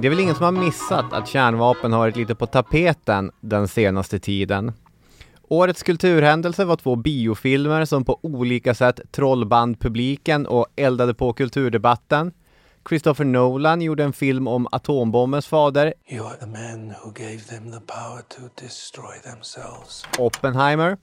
Det är väl ingen som har missat att kärnvapen har varit lite på tapeten den senaste tiden. Årets kulturhändelse var två biofilmer som på olika sätt trollband publiken och eldade på kulturdebatten. Christopher Nolan gjorde en film om atombombens fader. You are the man who gave them the power to destroy themselves. Oppenheimer.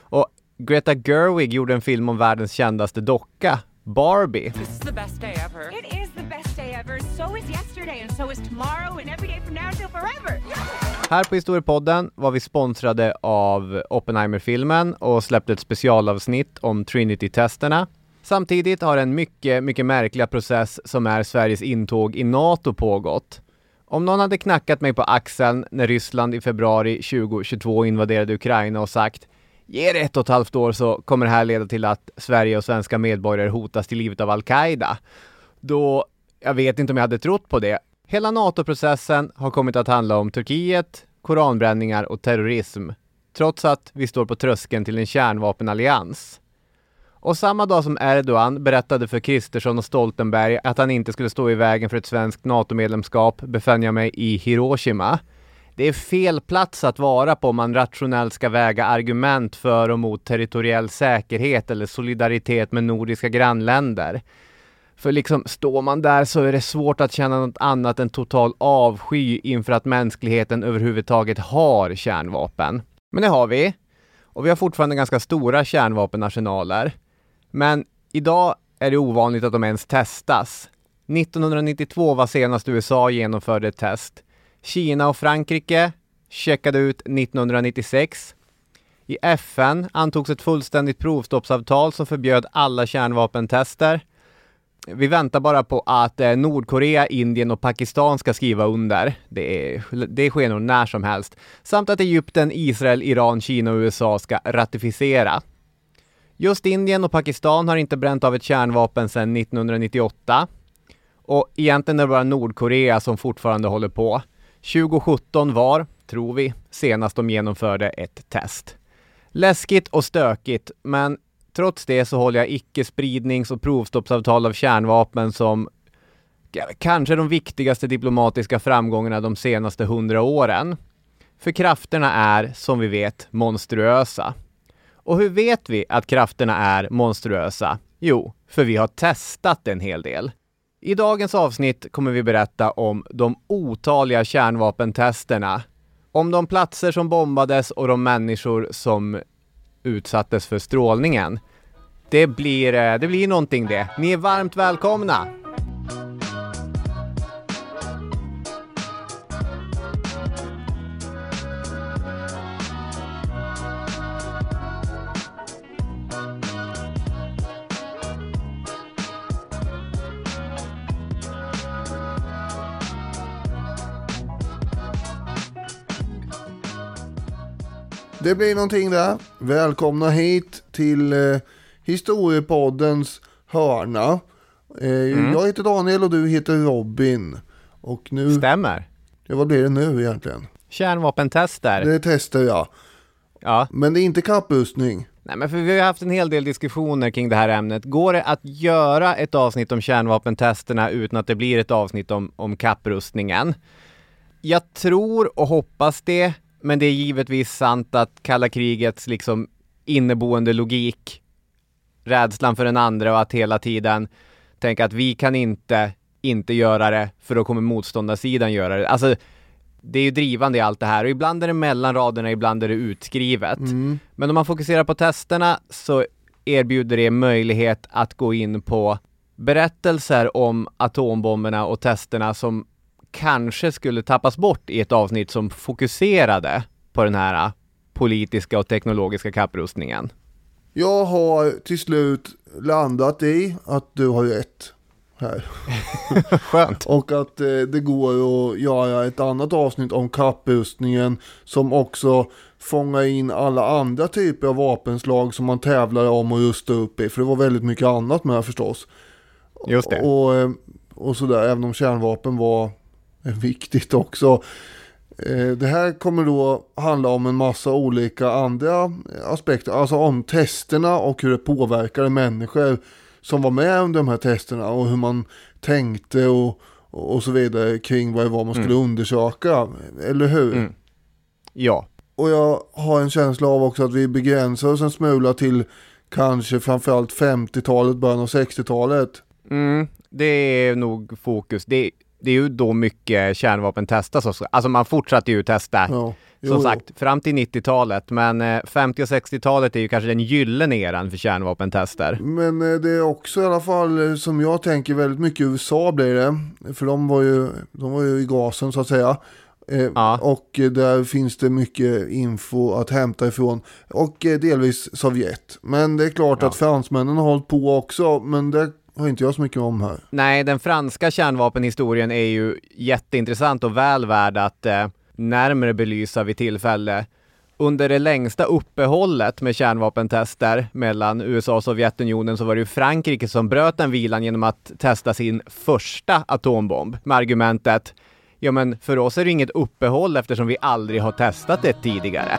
Och Greta Gerwig gjorde en film om världens kändaste docka, Barbie. This is the best day ever. It is the best day ever. So is yesterday, and so is tomorrow, and every day from now until forever. Här på Historiepodden var vi sponsrade av Oppenheimer-filmen och släppte ett specialavsnitt om Trinity-testerna. Samtidigt har en mycket, mycket märkliga process som är Sveriges intåg i NATO pågått. Om någon hade knackat mig på axeln när Ryssland i februari 2022 invaderade Ukraina och sagt Ge det ett och ett halvt år så kommer det här leda till att Sverige och svenska medborgare hotas till livet av Al-Qaida. Då, jag vet inte om jag hade trott på det. Hela NATO-processen har kommit att handla om Turkiet, koranbränningar och terrorism. Trots att vi står på tröskeln till en kärnvapenallians. Och samma dag som Erdogan berättade för Kristersson och Stoltenberg att han inte skulle stå i vägen för ett svenskt NATO-medlemskap befann jag mig i Hiroshima. Det är fel plats att vara på om man rationellt ska väga argument för och mot territoriell säkerhet eller solidaritet med nordiska grannländer. För liksom, står man där så är det svårt att känna något annat än total avsky inför att mänskligheten överhuvudtaget har kärnvapen. Men det har vi. Och vi har fortfarande ganska stora kärnvapenarsenaler. Men idag är det ovanligt att de ens testas. 1992 var senast USA genomförde ett test. Kina och Frankrike checkade ut 1996. I FN antogs ett fullständigt provstoppsavtal som förbjöd alla kärnvapentester. Vi väntar bara på att eh, Nordkorea, Indien och Pakistan ska skriva under. Det, är, det sker nog när som helst. Samt att Egypten, Israel, Iran, Kina och USA ska ratificera. Just Indien och Pakistan har inte bränt av ett kärnvapen sedan 1998. Och egentligen är det bara Nordkorea som fortfarande håller på. 2017 var, tror vi, senast de genomförde ett test. Läskigt och stökigt, men trots det så håller jag icke-spridnings och provstoppsavtal av kärnvapen som kanske de viktigaste diplomatiska framgångarna de senaste hundra åren. För krafterna är, som vi vet, monstruösa. Och hur vet vi att krafterna är monstruösa? Jo, för vi har testat en hel del. I dagens avsnitt kommer vi berätta om de otaliga kärnvapentesterna, om de platser som bombades och de människor som utsattes för strålningen. Det blir, eh, det blir någonting det. Ni är varmt välkomna! Det blir någonting där. Välkomna hit till eh, Historiepoddens hörna. Eh, Mm. Jag heter Daniel och du heter Robin. Och nu, Stämmer. ja, vad blir det nu egentligen? Kärnvapentester. Det testar jag. Ja. Men det är inte kapprustning. Nej, men för vi har haft en hel del diskussioner kring det här ämnet. Går det att göra ett avsnitt om kärnvapentesterna utan att det blir ett avsnitt om, om kapprustningen? Jag tror och hoppas det, men det är givetvis sant att kalla krigets liksom inneboende logik, rädslan för den andra och att hela tiden tänka att vi kan inte inte göra det, för då kommer motståndarsidan göra det. Alltså, det är ju drivande i allt det här och ibland är det mellan raderna, ibland är det utskrivet. Men om man fokuserar på testerna så erbjuder det möjlighet att gå in på berättelser om atombomberna och testerna som kanske skulle tappas bort i ett avsnitt som fokuserade på den här politiska och teknologiska kapprustningen. Jag har till slut landat i att du har rätt här. Skönt. Och att eh, det går att göra ett annat avsnitt om kapprustningen som också fångar in alla andra typer av vapenslag som man tävlar om och rusta upp i. För det var väldigt mycket annat med förstås. Just det. Och, eh, och sådär, även om kärnvapen var viktigt också. Eh, Det här kommer då handla om en massa olika andra aspekter, alltså om testerna och hur det påverkade människor som var med under de här testerna och hur man tänkte och, och så vidare kring vad det var man skulle undersöka, eller hur? Mm. Ja. Och jag har en känsla av också att vi begränsar oss en smula till kanske framförallt 50-talet, början av 60-talet. Mm, det är nog fokus. Det, det är ju då mycket kärnvapen testas också. Alltså man fortsatte ju testa. Ja, jo, Som jo. sagt, fram till 90-talet, men eh, 50 och 60-talet är ju kanske den gyllene eran för kärnvapentester. Men eh, det är också i alla fall eh, som jag tänker väldigt mycket USA blir det. För de var ju, de var ju i gasen så att säga. Eh, Ja. Och eh, där finns det mycket info att hämta ifrån. Och eh, delvis Sovjet. Men det är klart Ja. att fransmännen har hållit på också. Men det har inte jag så mycket om här. Nej, den franska kärnvapenhistorien är ju jätteintressant och väl värd att eh, närmare belysa vid tillfälle. Under det längsta uppehållet med kärnvapentester mellan USA och Sovjetunionen så var det ju Frankrike som bröt den vilan genom att testa sin första atombomb med argumentet Ja men för oss är det inget uppehåll eftersom vi aldrig har testat det tidigare.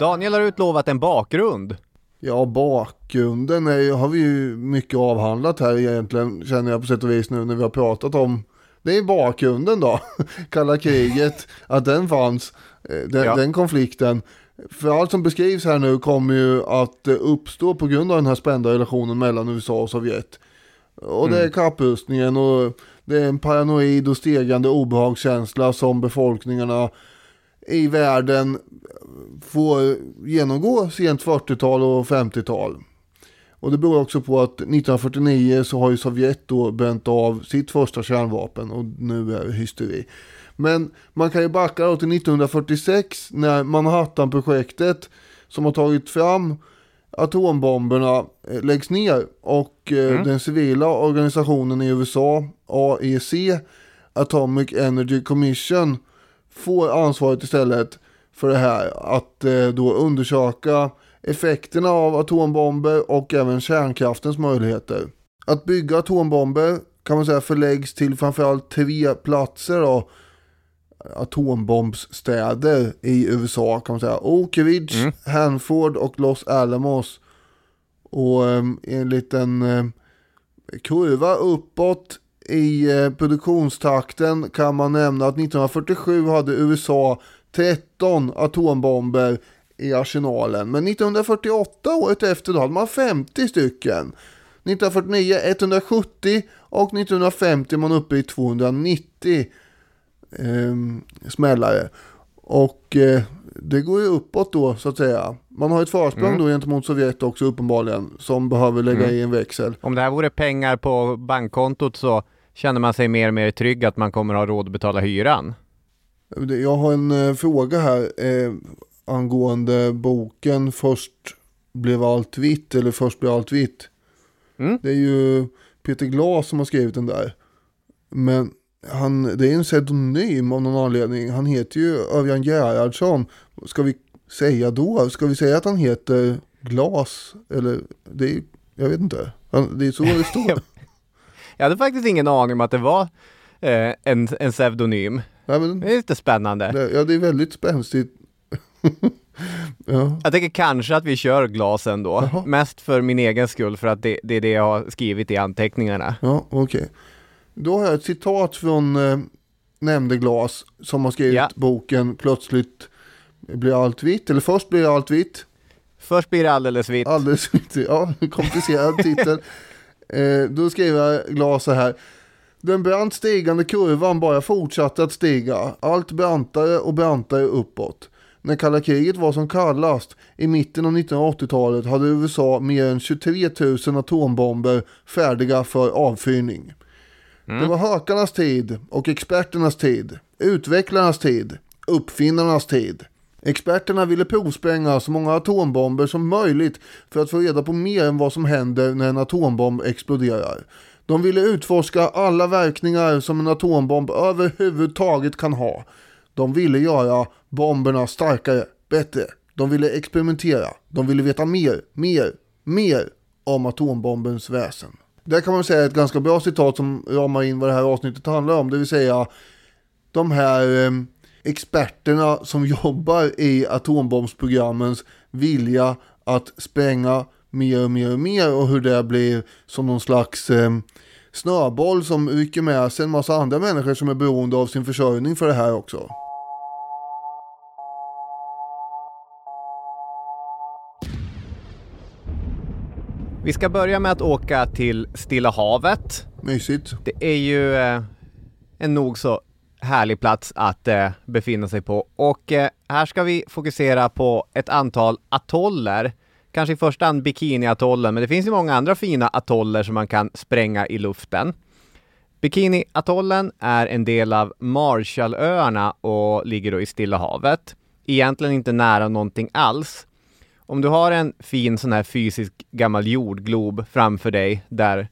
Daniel har utlovat en bakgrund. Ja, bakgrunden är, ju- har vi ju mycket avhandlat här egentligen, känner jag på sätt och vis nu när vi har pratat om. Det är bakgrunden då, kalla kriget, att den fanns, eh, den, Ja. den konflikten. För allt som beskrivs här nu kommer ju att eh, uppstå på grund av den här spända relationen mellan USA och Sovjet. Och det är kapprustningen och det är en paranoid och stegande obehagskänsla som befolkningarna i världen får genomgå sent 40-tal och 50-tal. Och det beror också på att 1949 så har ju Sovjet då bränt av sitt första kärnvapen och nu är det hysteri. Men man kan ju backa då till 1946 när Manhattan-projektet som har tagit fram atombomberna eh, läggs ner och eh, den civila organisationen i USA, AEC, Atomic Energy Commission, får ansvaret istället för det här att eh, då undersöka effekterna av atombomber och även kärnkraftens möjligheter. Att bygga atombomber kan man säga förläggs till framförallt tre platser då, atombombsstäder i USA kan man säga. Oak Ridge, Hanford och Los Alamos. Och enligt en eh, kurva uppåt i eh, produktionstakten kan man nämna att 1947 hade USA 13 atombomber i arsenalen. Men 1948, året efter, då hade man 50 stycken. 1949 170 och 1950 man uppe i 290 eh, smällare. Och eh, det går ju uppåt då så att säga. Man har ett försprång då gentemot Sovjet också uppenbarligen som behöver lägga i en växel. Om det här vore pengar på bankkontot så känner man sig mer och mer trygg att man kommer ha råd att betala hyran. Jag har en eh, fråga här eh, angående boken Först blev allt vitt, eller först blev allt vitt. Mm. Det är ju Peter Glas som har skrivit den där. Men han, det är en pseudonym av någon anledning. Han heter ju Örjan Gerhardsson. Ska vi säga då? Ska vi säga att han heter Glas? Eller, det är, jag vet inte. Han, det är så det står. Jag hade faktiskt ingen aning om att det var eh, en, en pseudonym. Nej, men, Det är lite spännande. det, ja, det är väldigt spänstigt. ja. Jag tänker kanske att vi kör glas ändå. Jaha. Mest för min egen skull för att det, det är det jag har skrivit i anteckningarna. Ja, okej. Då har jag ett citat från eh, nämnde Glas som har skrivit Ja. boken Plötsligt blir allt vitt. Eller först blir allt vitt. Först blir det alldeles vitt. Alldeles vitt. Ja, komplicerad titel. Eh, då skriver Glas så här. Den brant stigande kurvan bara fortsatte att stiga. Allt brantare och brantare uppåt. När kalla kriget var som kallast i mitten av 1980-talet hade USA mer än 23 000 atombomber färdiga för avfyrning. Mm. Det var hökarnas tid och experternas tid, utvecklarnas tid, uppfinnarnas tid. Experterna ville provspränga så många atombomber som möjligt för att få reda på mer än vad som händer när en atombomb exploderar. De ville utforska alla verkningar som en atombomb överhuvudtaget kan ha. De ville göra bomberna starkare, bättre. De ville experimentera. De ville veta mer, mer, mer om atombombens väsen. Det kan man säga är ett ganska bra citat som ramar in vad det här avsnittet handlar om. Det vill säga de här eh, experterna som jobbar i atombombsprogrammens vilja att spränga mer och mer och mer och hur det blir som någon slags eh, snöboll som rycker med sig en massa andra människor som är beroende av sin försörjning för det här också. Vi ska börja med att åka till Stilla havet. Mysigt. Det är ju eh, en nog så härlig plats att eh, befinna sig på. Och eh, här ska vi fokusera på ett antal atoller. Kanske i första hand Bikini-atollen, men det finns ju många andra fina atoller som man kan spränga i luften. Bikini-atollen är en del av Marshallöarna och ligger då i Stilla havet. Egentligen inte nära någonting alls. Om du har en fin sån här fysisk gammal jordglob framför dig där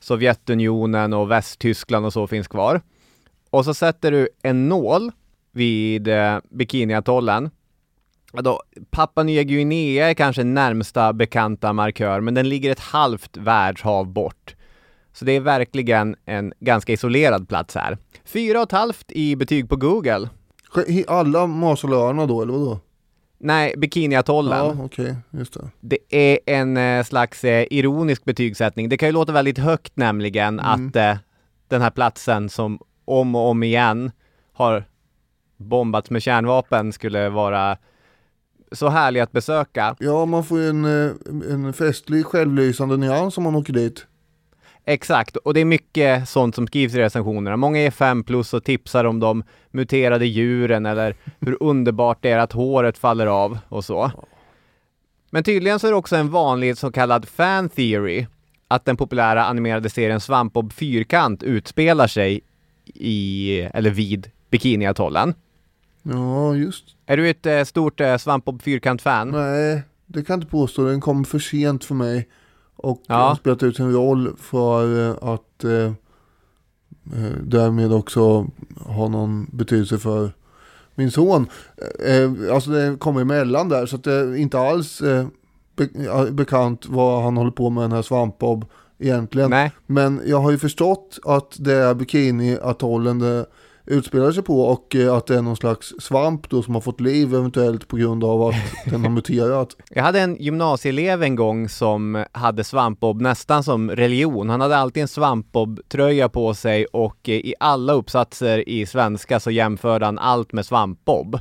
Sovjetunionen och Västtyskland och så finns kvar. Och så sätter du en nål vid eh, Bikiniatollen. Ja, Då, Papua Nya Guinea är kanske närmsta bekanta markör, men den ligger ett halvt världshav bort. Så det är verkligen en ganska isolerad plats här. Fyra och ett halvt i betyg på Google. Alla Marshallöarna då, eller vadå? Nej, Bikiniatollen. Ja, okej, just det. Det är en eh, slags eh, ironisk betygssättning. Det kan ju låta väldigt högt nämligen att eh, den här platsen som om och om igen har bombats med kärnvapen skulle vara så härlig att besöka. Ja, man får ju en, eh, en festlig självlysande nyans om man åker dit. Exakt, och det är mycket sånt som skrivs i recensionerna. Många är 5 plus och tipsar om de muterade djuren eller hur underbart det är att håret faller av och så. Men tydligen så är det också en vanlig så kallad fan theory att den populära animerade serien Svampbob Fyrkant utspelar sig i, eller vid Bikiniatollen. Ja, just Är du ett eh, stort eh, Svampbob Fyrkant-fan? Nej, det kan jag inte påstå. Den kom för sent för mig. Och Ja. spelat ut sin roll för eh, att eh, eh, därmed också ha någon betydelse för min son. Eh, alltså det kommer emellan där så att det är inte alls eh, be bekant vad han håller på med den här Svampbob egentligen. Nej. Men jag har ju förstått att det är Bikini-atollen det utspelar sig på och eh, att det är någon slags svamp då som har fått liv eventuellt på grund av att den har muterat. Jag hade en gymnasieelev en gång som hade svampbob nästan som religion. Han hade alltid en svampbob-tröja på sig och eh, i alla uppsatser i svenska så jämförde han allt med svampbob.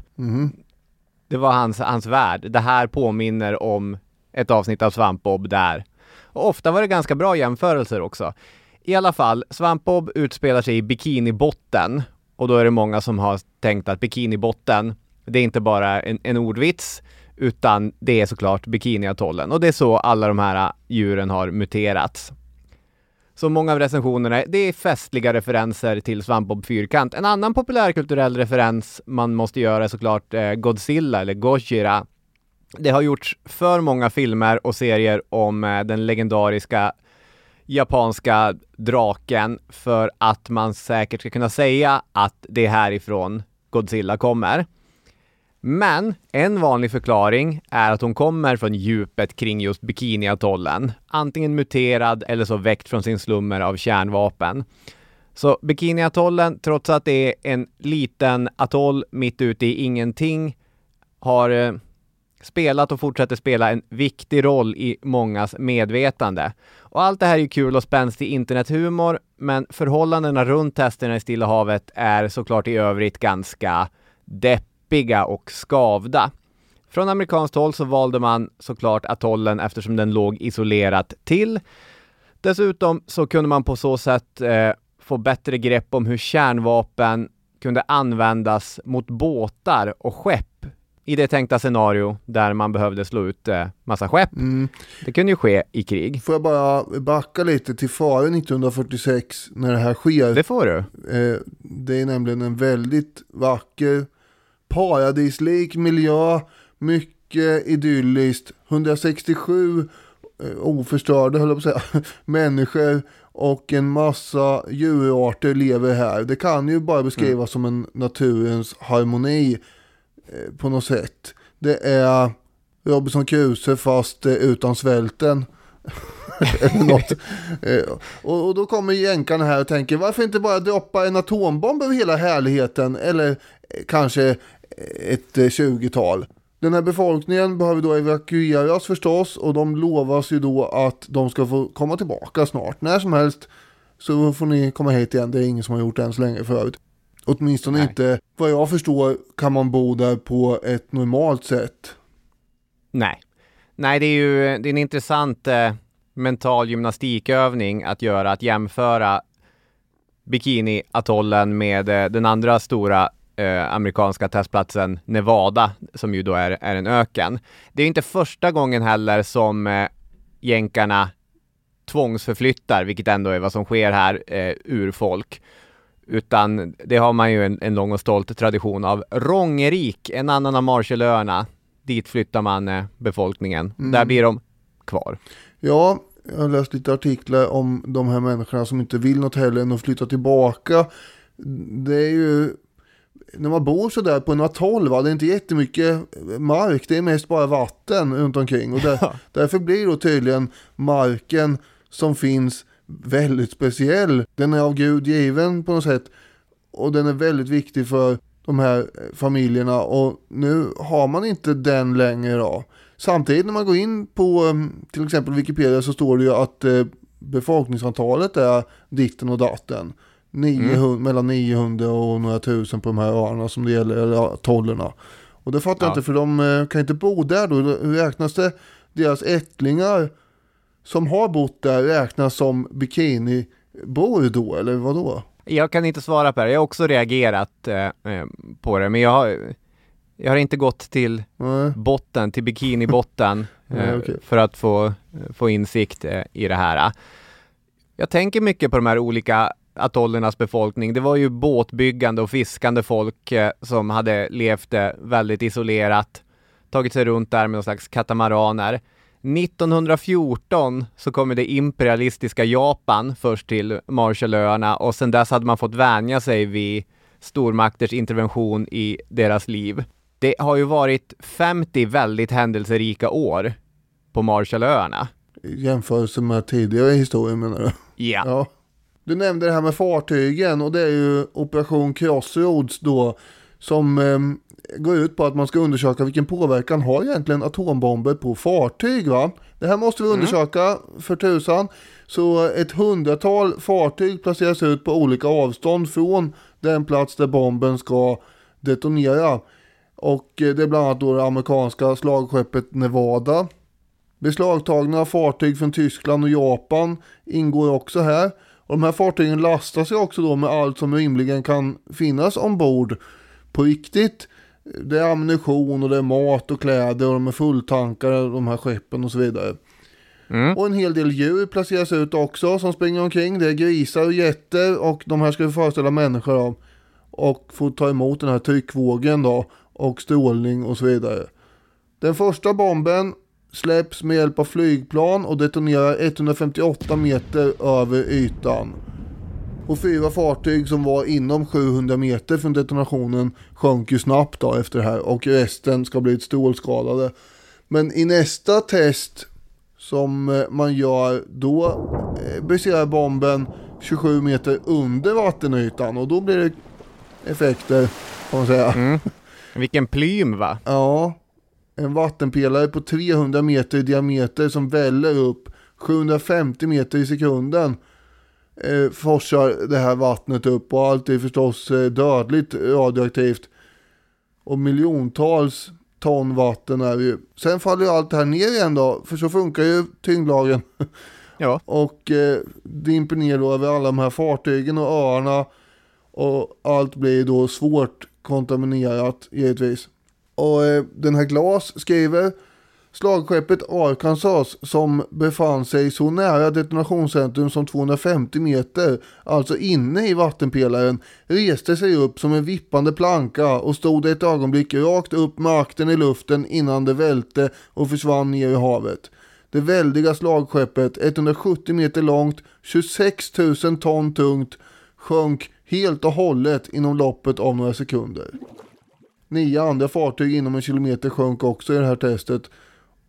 Det var hans, hans värld. Det här påminner om ett avsnitt av Svampbob där. Och ofta var det ganska bra jämförelser också. I alla fall, Svampbob utspelar sig i Bikinibotten. Och då är det många som har tänkt att Bikinibotten, det är inte bara en, en ordvits, utan det är såklart Bikiniatollen. Och det är så alla de här äh, djuren har muterats. Så många av recensionerna, det är festliga referenser till Svampbob Fyrkant. En annan populärkulturell referens man måste göra är såklart äh, Godzilla eller Gojira. Det har gjorts för många filmer och serier om äh, den legendariska japanska draken för att man säkert ska kunna säga att det är härifrån Godzilla kommer. Men en vanlig förklaring är att hon kommer från djupet kring just Bikiniatollen. Antingen muterad eller så väckt från sin slummer av kärnvapen. Så Bikiniatollen, trots att det är en liten atoll mitt ute i ingenting, har eh, spelat och fortsätter spela en viktig roll i mångas medvetande. Och allt det här är ju kul och spänstig internethumor, men förhållandena runt testerna i Stilla havet är såklart i övrigt ganska deppiga och skavda. Från amerikanskt håll så valde man såklart atollen eftersom den låg isolerat till. Dessutom så kunde man på så sätt eh, få bättre grepp om hur kärnvapen kunde användas mot båtar och skepp i det tänkta scenario där man behövde slå ut eh, massa skepp. Mm. Det kunde ju ske i krig. Får jag bara backa lite till före 1946 när det här sker. Det får du. Eh, det är nämligen en väldigt vacker, paradislik miljö, mycket idylliskt, 167 eh, oförstörda, höll jag på att säga, människor och en massa djurarter lever här. Det kan ju bara beskrivas Mm. som en naturens harmoni Eh, på något sätt. Det är Robinson Crusoe fast eh, utan svälten. Eller något. Eh, och, och då kommer jänkarna här och tänker varför inte bara droppa en atombomb över hela härligheten eller kanske ett 20-tal. Den här befolkningen behöver då evakueras förstås och de lovas ju då att de ska få komma tillbaka snart. När som helst så får ni komma hit igen. Det är ingen som har gjort det än så länge förut. Åtminstone Nej. inte, vad jag förstår, kan man bo där på ett normalt sätt. Nej. Nej, det är ju det är en intressant eh, mental gymnastikövning att göra, att jämföra Bikini-atollen med eh, den andra stora eh, amerikanska testplatsen Nevada, som ju då är, är en öken. Det är inte första gången heller som eh, jänkarna tvångsförflyttar, vilket ändå är vad som sker här, eh, urfolk. Utan det har man ju en, en lång och stolt tradition av. Rångerik, en annan av Marshallöarna, dit flyttar man eh, befolkningen. Där blir de kvar. Ja, jag har läst lite artiklar om de här människorna som inte vill något heller än att flytta tillbaka. Det är ju, när man bor sådär på en atoll, va, det är inte jättemycket mark, det är mest bara vatten runt omkring. Och där, därför blir då tydligen marken som finns väldigt speciell. Den är av Gud given på något sätt. Och den är väldigt viktig för de här eh, familjerna och nu har man inte den längre då. Samtidigt när man går in på eh, till exempel Wikipedia så står det ju att eh, befolkningsantalet är ditten och datten. 900, Mellan 900 och några tusen på de här öarna som det gäller, eller atollerna. Och det fattar jag Ja. inte för de kan inte bo där då. Hur räknas det deras ättlingar som har bott där räknas som bikinibor då eller vad då? Jag kan inte svara på det. Jag har också reagerat eh, eh, på det, men jag har, jag har inte gått till Nej. botten, till bikinibotten, Nej, eh, okej. för att få, få insikt eh, i det här. Jag tänker mycket på de här olika atollernas befolkning. Det var ju båtbyggande och fiskande folk eh, som hade levt eh, väldigt isolerat, tagit sig runt där med någon slags katamaraner. 1914 så kommer det imperialistiska Japan först till Marshallöarna och sedan dess hade man fått vänja sig vid stormakters intervention i deras liv. Det har ju varit 50 väldigt händelserika år på Marshallöarna. I jämförelse med tidigare historier menar du? Ja. Ja. Du nämnde det här med fartygen och det är ju Operation Crossroads då som ehm, går ut på att man ska undersöka vilken påverkan har egentligen atombomber på fartyg va? Det här måste vi undersöka för tusan. Så ett hundratal fartyg placeras ut på olika avstånd från den plats där bomben ska detonera. Och eh, det är bland annat då det amerikanska slagskeppet Nevada. Beslagtagna fartyg från Tyskland och Japan ingår också här. Och de här fartygen lastar sig också då med allt som rimligen kan finnas ombord på riktigt. Det är ammunition och det är mat och kläder och de är fulltankade de här skeppen och så vidare. Och en hel del djur placeras ut också som springer omkring. Det är grisar och getter och de här ska föreställa människor då. Och få ta emot den här tryckvågen då och strålning och så vidare. Den första bomben släpps med hjälp av flygplan och detonerar 158 meter över ytan. Och fyra fartyg som var inom 700 meter från detonationen sjönk ju snabbt då efter det här och resten ska blivit strålskadade. Men i nästa test som eh, man gör då eh, briserar bomben 27 meter under vattenytan och då blir det effekter kan man säga. Mm. Vilken plym va? Ja, en vattenpelare på 300 meter i diameter som väller upp 750 meter i sekunden eh, forsar det här vattnet upp och allt är förstås eh, dödligt radioaktivt. Och miljontals ton vatten är det ju. Sen faller ju allt det här ner igen då, för så funkar ju tyngdlagen. Ja. och eh, dimper ner då över alla de här fartygen och öarna. Och allt blir då svårt kontaminerat givetvis. Och eh, den här Glas skriver Slagskeppet Arkansas som befann sig så nära detonationscentrum som 250 meter, alltså inne i vattenpelaren, reste sig upp som en vippande planka och stod ett ögonblick rakt upp med akten i luften innan det välte och försvann ner i havet. Det väldiga slagskeppet, 170 meter långt, 26 000 ton tungt, sjönk helt och hållet inom loppet av några sekunder. Nio andra fartyg inom en kilometer sjönk också i det här testet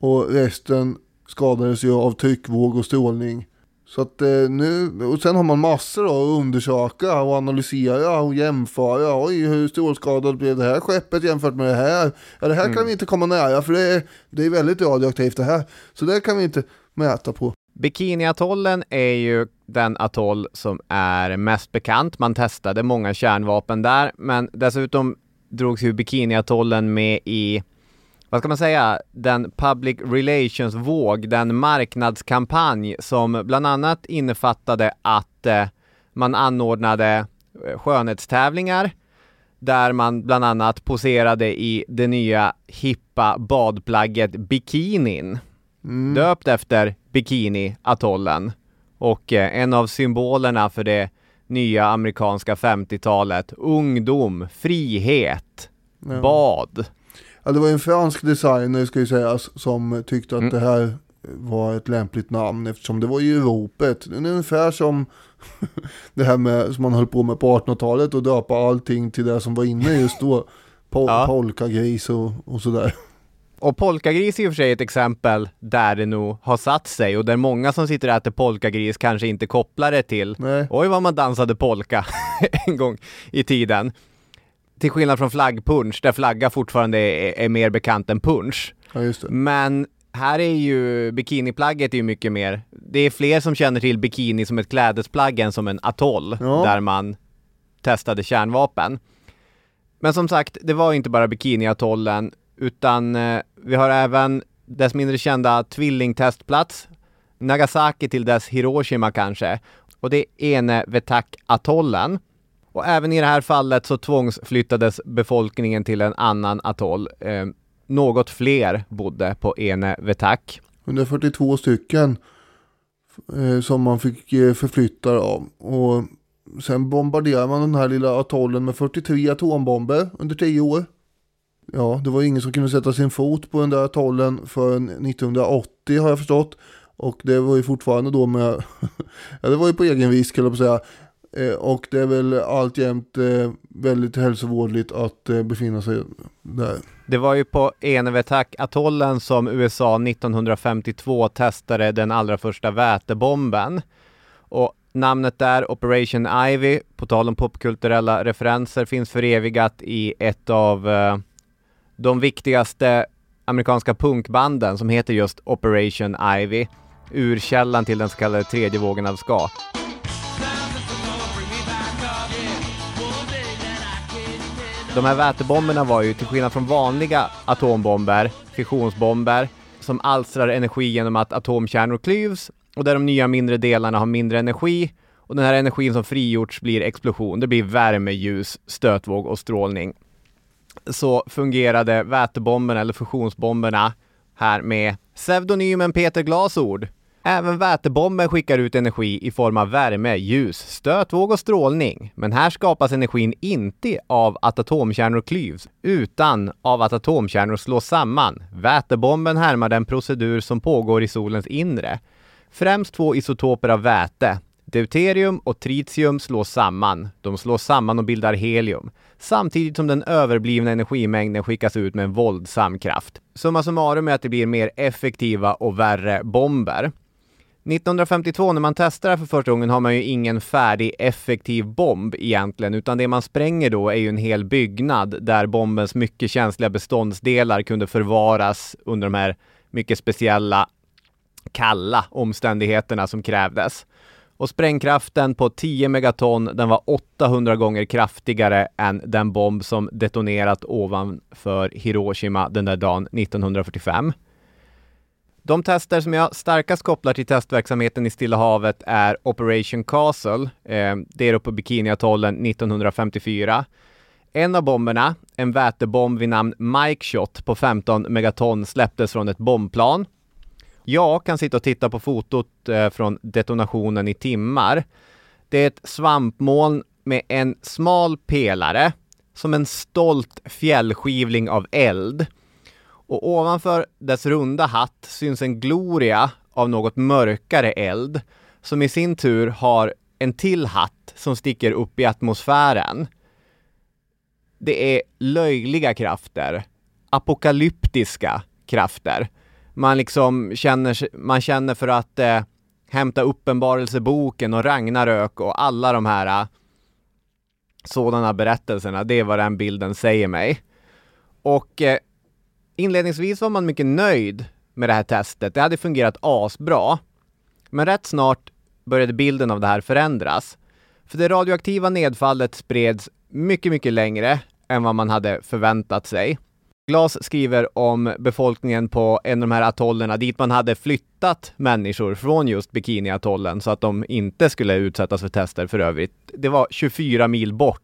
och resten skadades ju av tryckvåg och strålning. Så att eh, nu, och sen har man massor att undersöka och analysera och jämföra. Oj, hur strålskadat blev det här skeppet jämfört med det här? Ja, det här kan vi inte komma nära för det är, det är väldigt radioaktivt det här. Så det kan vi inte mäta på. Bikiniatollen är ju den atoll som är mest bekant. Man testade många kärnvapen där, men dessutom drogs ju Bikiniatollen med i vad ska man säga, den public relations-våg, den marknadskampanj som bland annat innefattade att eh, man anordnade eh, skönhetstävlingar där man bland annat poserade i det nya hippa badplagget bikinin. Döpt efter Bikini-atollen. Och eh, en av symbolerna för det nya amerikanska 50-talet. Ungdom, frihet, Ja. bad. Ja, det var en fransk designer ska ju sägas som tyckte att Mm. det här var ett lämpligt namn eftersom det var ju ropet. Det är ungefär som det här med som man höll på med på 1800-talet och döpa allting till det som var inne just då. Po- Ja. Polkagris och, och sådär. Och polkagris är i och för sig ett exempel där det nog har satt sig och där många som sitter och äter polkagris kanske inte kopplar det till Nej. oj vad man dansade polka en gång i tiden. Till skillnad från flaggpunch där flagga fortfarande är, är mer bekant än punch. Ja, just det. Men här är ju bikiniplagget är ju mycket mer, det är fler som känner till bikini som ett klädesplagg än som en atoll Ja. där man testade kärnvapen. Men som sagt, det var inte bara bikiniatollen utan eh, vi har även dess mindre kända tvillingtestplats, Nagasaki till dess Hiroshima kanske, och det är Enewetak-atollen. Och även i det här fallet så tvångsflyttades befolkningen till en annan atoll. Eh, något fler bodde på Ene Vetak. 142 stycken eh, som man fick eh, förflytta av. Och sen bombarderade man den här lilla atollen med 43 atombomber under 10 år. Ja, det var ingen som kunde sätta sin fot på den där atollen förrän 1980 har jag förstått. Och det var ju fortfarande då med, ja det var ju på egen risk höll jag på att säga. Eh, och det är väl alltjämt eh, väldigt hälsovårdligt att eh, befinna sig där. Det var ju på Enevetak-atollen som USA 1952 testade den allra första vätebomben. Och namnet där, Operation Ivy, på tal om popkulturella referenser, finns förevigat i ett av de viktigaste amerikanska punkbanden som heter just Operation Ivy. Urkällan till den så kallade tredje vågen av ska. De här vätebomberna var ju till skillnad från vanliga atombomber, fissionsbomber, som alstrar energi genom att atomkärnor klyvs och där de nya mindre delarna har mindre energi och den här energin som frigjorts blir explosion. Det blir värme, ljus, stötvåg och strålning. Så fungerade vätebomberna eller fusionsbomberna här med pseudonymen Peter Glasord. Även vätebomben skickar ut energi i form av värme, ljus, stötvåg och strålning. Men här skapas energin inte av att atomkärnor klyvs, utan av att atomkärnor slås samman. Vätebomben härmar den procedur som pågår i solens inre. Främst två isotoper av väte, deuterium och tritium slås samman. De slås samman och bildar helium, samtidigt som den överblivna energimängden skickas ut med en våldsam kraft. Summa summarum är att det blir mer effektiva och värre bomber. 1952 när man testar det här för första gången har man ju ingen färdig effektiv bomb egentligen, utan det man spränger då är ju en hel byggnad där bombens mycket känsliga beståndsdelar kunde förvaras under de här mycket speciella kalla omständigheterna som krävdes. Och sprängkraften på 10 megaton, den var 800 gånger kraftigare än den bomb som detonerat ovanför Hiroshima den där dagen 1945. De tester som jag starkast kopplar till testverksamheten i Stilla havet är Operation Castle. Eh, det är uppe på Bikiniatollen 1954. En av bomberna, en vätebomb vid namn Mike Shot på 15 megaton, släpptes från ett bombplan. Jag kan sitta och titta på fotot eh, från detonationen i timmar. Det är ett svampmoln med en smal pelare som en stolt fjällskivling av eld. Och ovanför dess runda hatt syns en gloria av något mörkare eld som i sin tur har en till hatt som sticker upp i atmosfären. Det är löjliga krafter, apokalyptiska krafter. Man liksom känner, man känner för att eh, hämta Uppenbarelseboken och Ragnarök och alla de här eh, sådana berättelserna. Det är vad den bilden säger mig. Och eh, Inledningsvis var man mycket nöjd med det här testet. Det hade fungerat asbra. Men rätt snart började bilden av det här förändras. För det radioaktiva nedfallet spreds mycket, mycket längre än vad man hade förväntat sig. Glas skriver om befolkningen på en av de här atollerna dit man hade flyttat människor från just Bikiniatollen så att de inte skulle utsättas för tester för övrigt. Det var 24 mil bort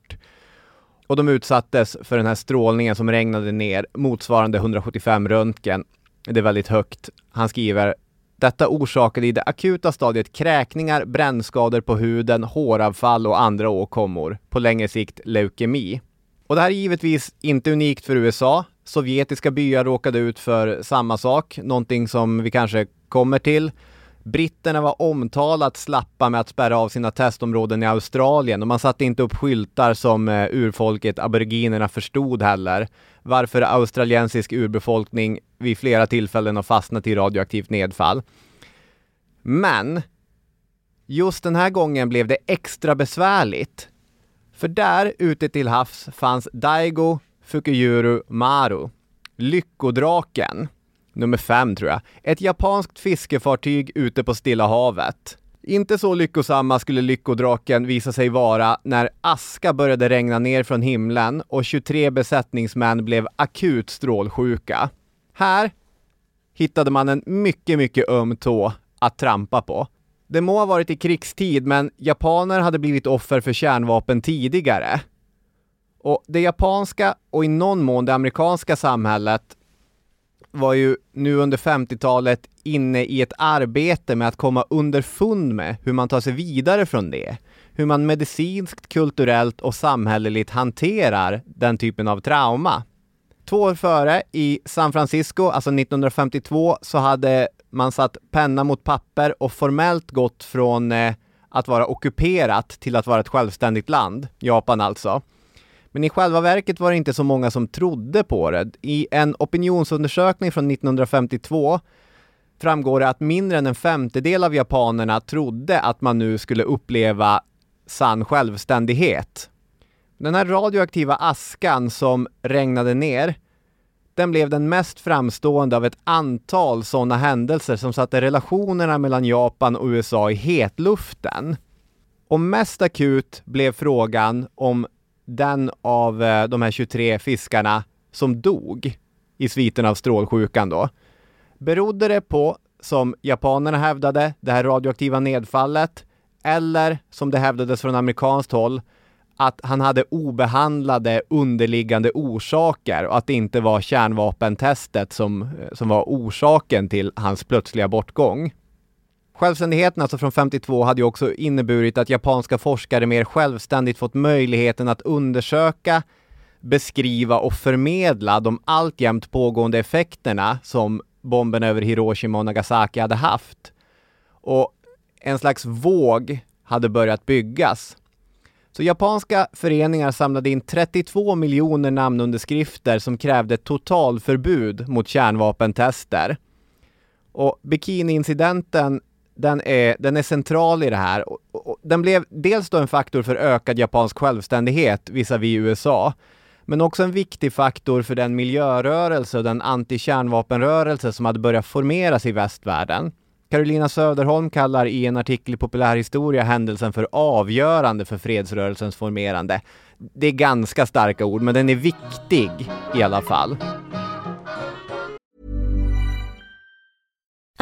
och de utsattes för den här strålningen som regnade ner motsvarande 175 röntgen. Det är väldigt högt. Han skriver detta orsakade i det akuta stadiet kräkningar, brännskador på huden, håravfall och andra åkommor. På längre sikt leukemi. Och det här är givetvis inte unikt för USA. Sovjetiska byar råkade ut för samma sak, någonting som vi kanske kommer till. Britterna var omtalat slappa med att spärra av sina testområden i Australien och man satte inte upp skyltar som eh, urfolket aboriginerna förstod heller. Varför australiensisk urbefolkning vid flera tillfällen har fastnat i radioaktivt nedfall. Men just den här gången blev det extra besvärligt. För där ute till havs fanns Daigo Fukuyuru Maru, Lyckodraken nummer fem tror jag. Ett japanskt fiskefartyg ute på Stilla havet. Inte så lyckosamma skulle lyckodraken visa sig vara när aska började regna ner från himlen och 23 besättningsmän blev akut strålsjuka. Här hittade man en mycket, mycket öm tå att trampa på. Det må ha varit i krigstid, men japaner hade blivit offer för kärnvapen tidigare. Och det japanska och i någon mån det amerikanska samhället var ju nu under 50-talet inne i ett arbete med att komma underfund med hur man tar sig vidare från det. Hur man medicinskt, kulturellt och samhälleligt hanterar den typen av trauma. Två år före, i San Francisco, alltså 1952, så hade man satt penna mot papper och formellt gått från eh, att vara ockuperat till att vara ett självständigt land, Japan alltså. Men i själva verket var det inte så många som trodde på det. I en opinionsundersökning från 1952 framgår det att mindre än en femtedel av japanerna trodde att man nu skulle uppleva sann självständighet. Den här radioaktiva askan som regnade ner, den blev den mest framstående av ett antal sådana händelser som satte relationerna mellan Japan och USA i hetluften. Och mest akut blev frågan om den av eh, de här 23 fiskarna som dog i sviten av strålsjukan då. Berodde det på, som japanerna hävdade, det här radioaktiva nedfallet eller som det hävdades från amerikanskt håll att han hade obehandlade underliggande orsaker och att det inte var kärnvapentestet som, eh, som var orsaken till hans plötsliga bortgång. Självständigheten alltså från 52 hade ju också inneburit att japanska forskare mer självständigt fått möjligheten att undersöka, beskriva och förmedla de alltjämt pågående effekterna som bomben över Hiroshima och Nagasaki hade haft. Och en slags våg hade börjat byggas. Så japanska föreningar samlade in 32 miljoner namnunderskrifter som krävde totalförbud mot kärnvapentester. Och bikiniincidenten den är, den är central i det här. Och, och, den blev dels då en faktor för ökad japansk självständighet visavi USA, men också en viktig faktor för den miljörörelse och den anti-kärnvapenrörelse som hade börjat formeras i västvärlden. Carolina Söderholm kallar i en artikel i Populärhistoria händelsen för avgörande för fredsrörelsens formerande. Det är ganska starka ord, men den är viktig i alla fall.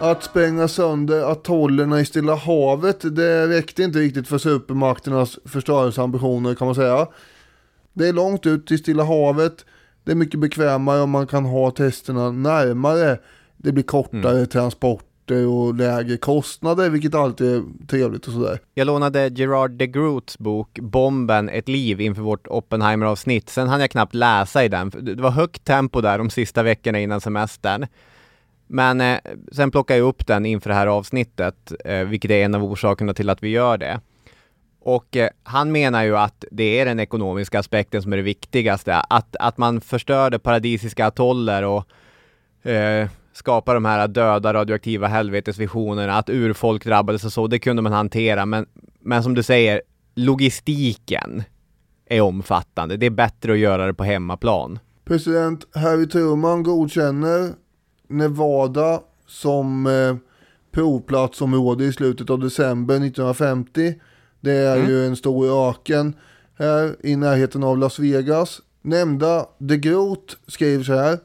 Att spränga sönder atollerna i Stilla havet, det räckte inte riktigt för supermakternas förstörelseambitioner kan man säga. Det är långt ut till Stilla havet, det är mycket bekvämare om man kan ha testerna närmare. Det blir kortare transporter och lägre kostnader, vilket alltid är trevligt och sådär. Jag lånade Gerard de Groots bok Bomben, ett liv inför vårt Oppenheimer-avsnitt. Sen hann jag knappt läsa i den. Det var högt tempo där de sista veckorna innan semestern. Men eh, sen plockade jag upp den inför det här avsnittet, eh, vilket är en av orsakerna till att vi gör det. Och eh, han menar ju att det är den ekonomiska aspekten som är det viktigaste. Att, att man förstörde paradisiska atoller och eh, skapar de här döda radioaktiva helvetesvisionerna, att urfolk drabbades och så, det kunde man hantera. Men, men som du säger, logistiken är omfattande. Det är bättre att göra det på hemmaplan. President Harry Truman godkänner Nevada som eh, provplatsområde i slutet av december 1950. Det är Mm. ju en stor öken här i närheten av Las Vegas. Nämnda de Groot skriver så här.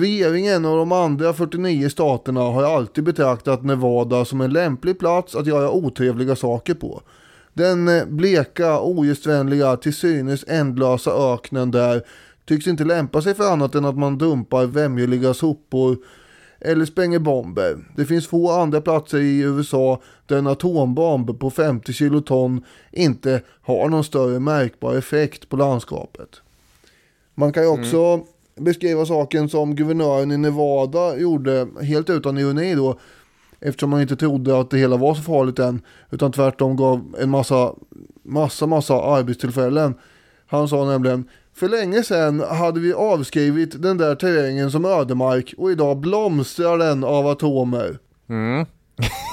Regeringen och de andra 49 staterna har alltid betraktat Nevada som en lämplig plats att göra otrevliga saker på. Den eh, bleka, ogästvänliga, till synes ändlösa öknen där tycks inte lämpa sig för annat än att man dumpar vämjeliga sopor eller spränger bomber. Det finns få andra platser i USA där en atombomb på 50 kiloton inte har någon större märkbar effekt på landskapet. Man kan ju också mm beskriva saken som guvernören i Nevada gjorde, helt utan ironi då, eftersom man inte trodde att det hela var så farligt än, utan tvärtom gav en massa, massa, massa arbetstillfällen. Han sa nämligen, för länge sedan hade vi avskrivit den där terrängen som ödemark och idag blomstrar den av atomer. Mm.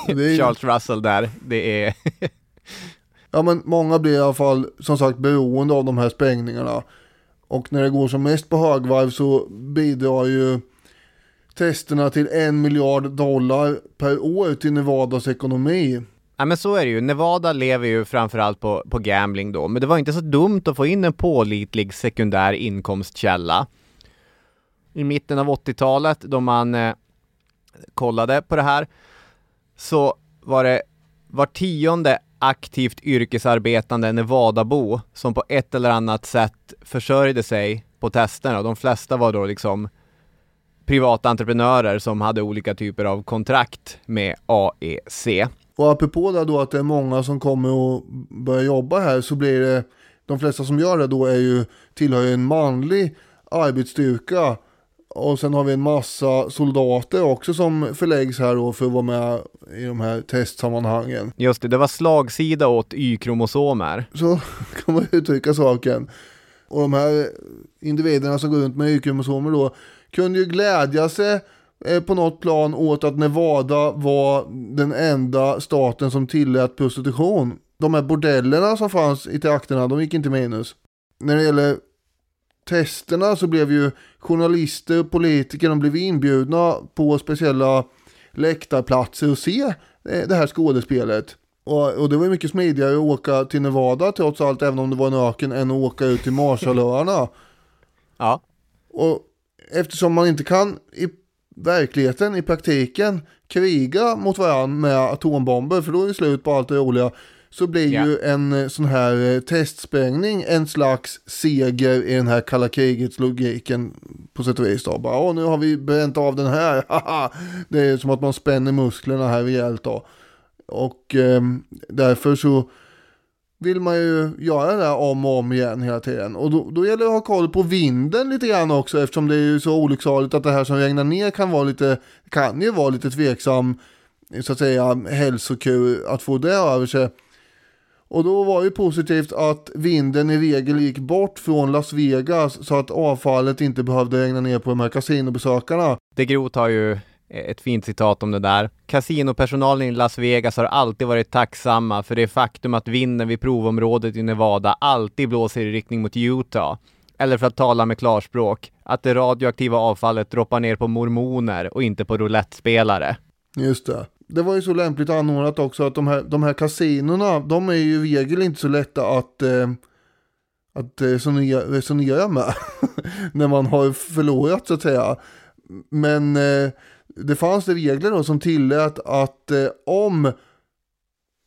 Är- Charles Russell där, det är... Ja men många blir i alla fall som sagt beroende av de här sprängningarna. Och när det går som mest på högvarv så bidrar ju testerna till en miljard dollar per år till Nevadas ekonomi. Ja men så är det ju. Nevada lever ju framförallt på, på gambling då, men det var inte så dumt att få in en pålitlig sekundär inkomstkälla. i mitten av 80-talet då man eh, kollade på det här så var det var tionde aktivt yrkesarbetande Nevadabo som på ett eller annat sätt försörjde sig på testerna. De flesta var då liksom privata entreprenörer som hade olika typer av kontrakt med AEC. Och apropå det då att det är många som kommer och börjar jobba här så blir det, de flesta som gör det då är ju, tillhör ju en manlig arbetsstyrka. Och sen har vi en massa soldater också som förläggs här då för att vara med i de här testsammanhangen. Just det, det var slagsida åt Y-kromosomer. Så kan man uttrycka saken. Och de här individerna som går runt med Y-kromosomer då kunde ju glädja sig eh, på något plan åt att Nevada var den enda staten som tillät prostitution. De här bordellerna som fanns i trakterna, de gick inte minus. När det gäller testerna så blev ju journalister och politiker, de blev inbjudna på speciella läktarplatser och se eh, det här skådespelet. Och, och det var mycket smidigare att åka till Nevada trots allt, även om det var en öken, än att åka ut till Marshallöarna. Ja. Och eftersom man inte kan i verkligheten, i praktiken, kriga mot varandra med atombomber, för då är det slut på allt det roliga, så blir Ja. ju en eh, sån här eh, testsprängning en slags seger i den här kalla krigets logiken på sätt och vis. Då. Bara, Åh, nu har vi bränt av den här, haha." det är som att man spänner musklerna här rejält då. Och ehm, därför så vill man ju göra det här om och om igen hela tiden. Och då, då gäller det att ha koll på vinden lite grann också eftersom det är ju så olycksaligt att det här som regnar ner kan vara lite, kan ju vara lite tveksam, så att säga, hälsokur att få det över sig. Och då var det ju positivt att vinden i regel gick bort från Las Vegas så att avfallet inte behövde regna ner på de här kasinobesökarna. De Groot har ju ett fint citat om det där. Kasinopersonalen i Las Vegas har alltid varit tacksamma för det faktum att vinden vid provområdet i Nevada alltid blåser i riktning mot Utah. Eller för att tala med klarspråk, att det radioaktiva avfallet droppar ner på mormoner och inte på roulettespelare. Just det. Det var ju så lämpligt anordnat också att de här, de här kasinorna, de är ju i regel inte så lätta att, eh, att eh, resonera, resonera med. när man har förlorat så att säga. Men eh, det fanns det regler då som tillät att eh, om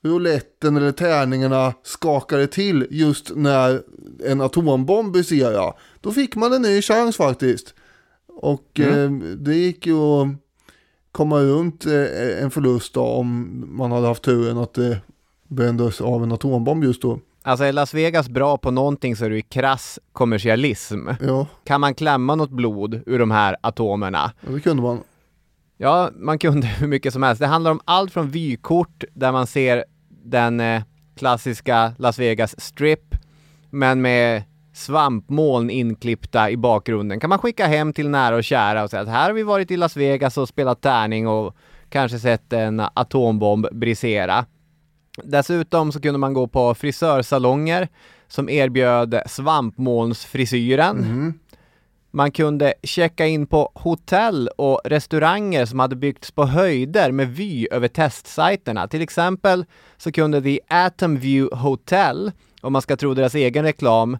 rouletten eller tärningarna skakade till just när en atombomb briserade, då fick man en ny chans faktiskt. Och eh, det gick ju att komma runt eh, en förlust då, om man hade haft turen att det brändes av en atombomb just då. Alltså är Las Vegas bra på någonting så är det ju krass kommersialism. Ja, Kan man klämma något blod ur de här atomerna? ja, det kunde man. Ja, man kunde hur mycket som helst. Det handlar om allt från vykort där man ser den eh, klassiska Las Vegas strip, men med svampmoln inklippta i bakgrunden. Kan man skicka hem till nära och kära och säga att här har vi varit i Las Vegas och spelat tärning och kanske sett en atombomb brisera. Dessutom så kunde man gå på frisörsalonger som erbjöd svampmolnsfrisyren. Man kunde checka in på hotell och restauranger som hade byggts på höjder med vy över testsajterna. Till exempel så kunde The Atom View Hotel, om man ska tro deras egen reklam,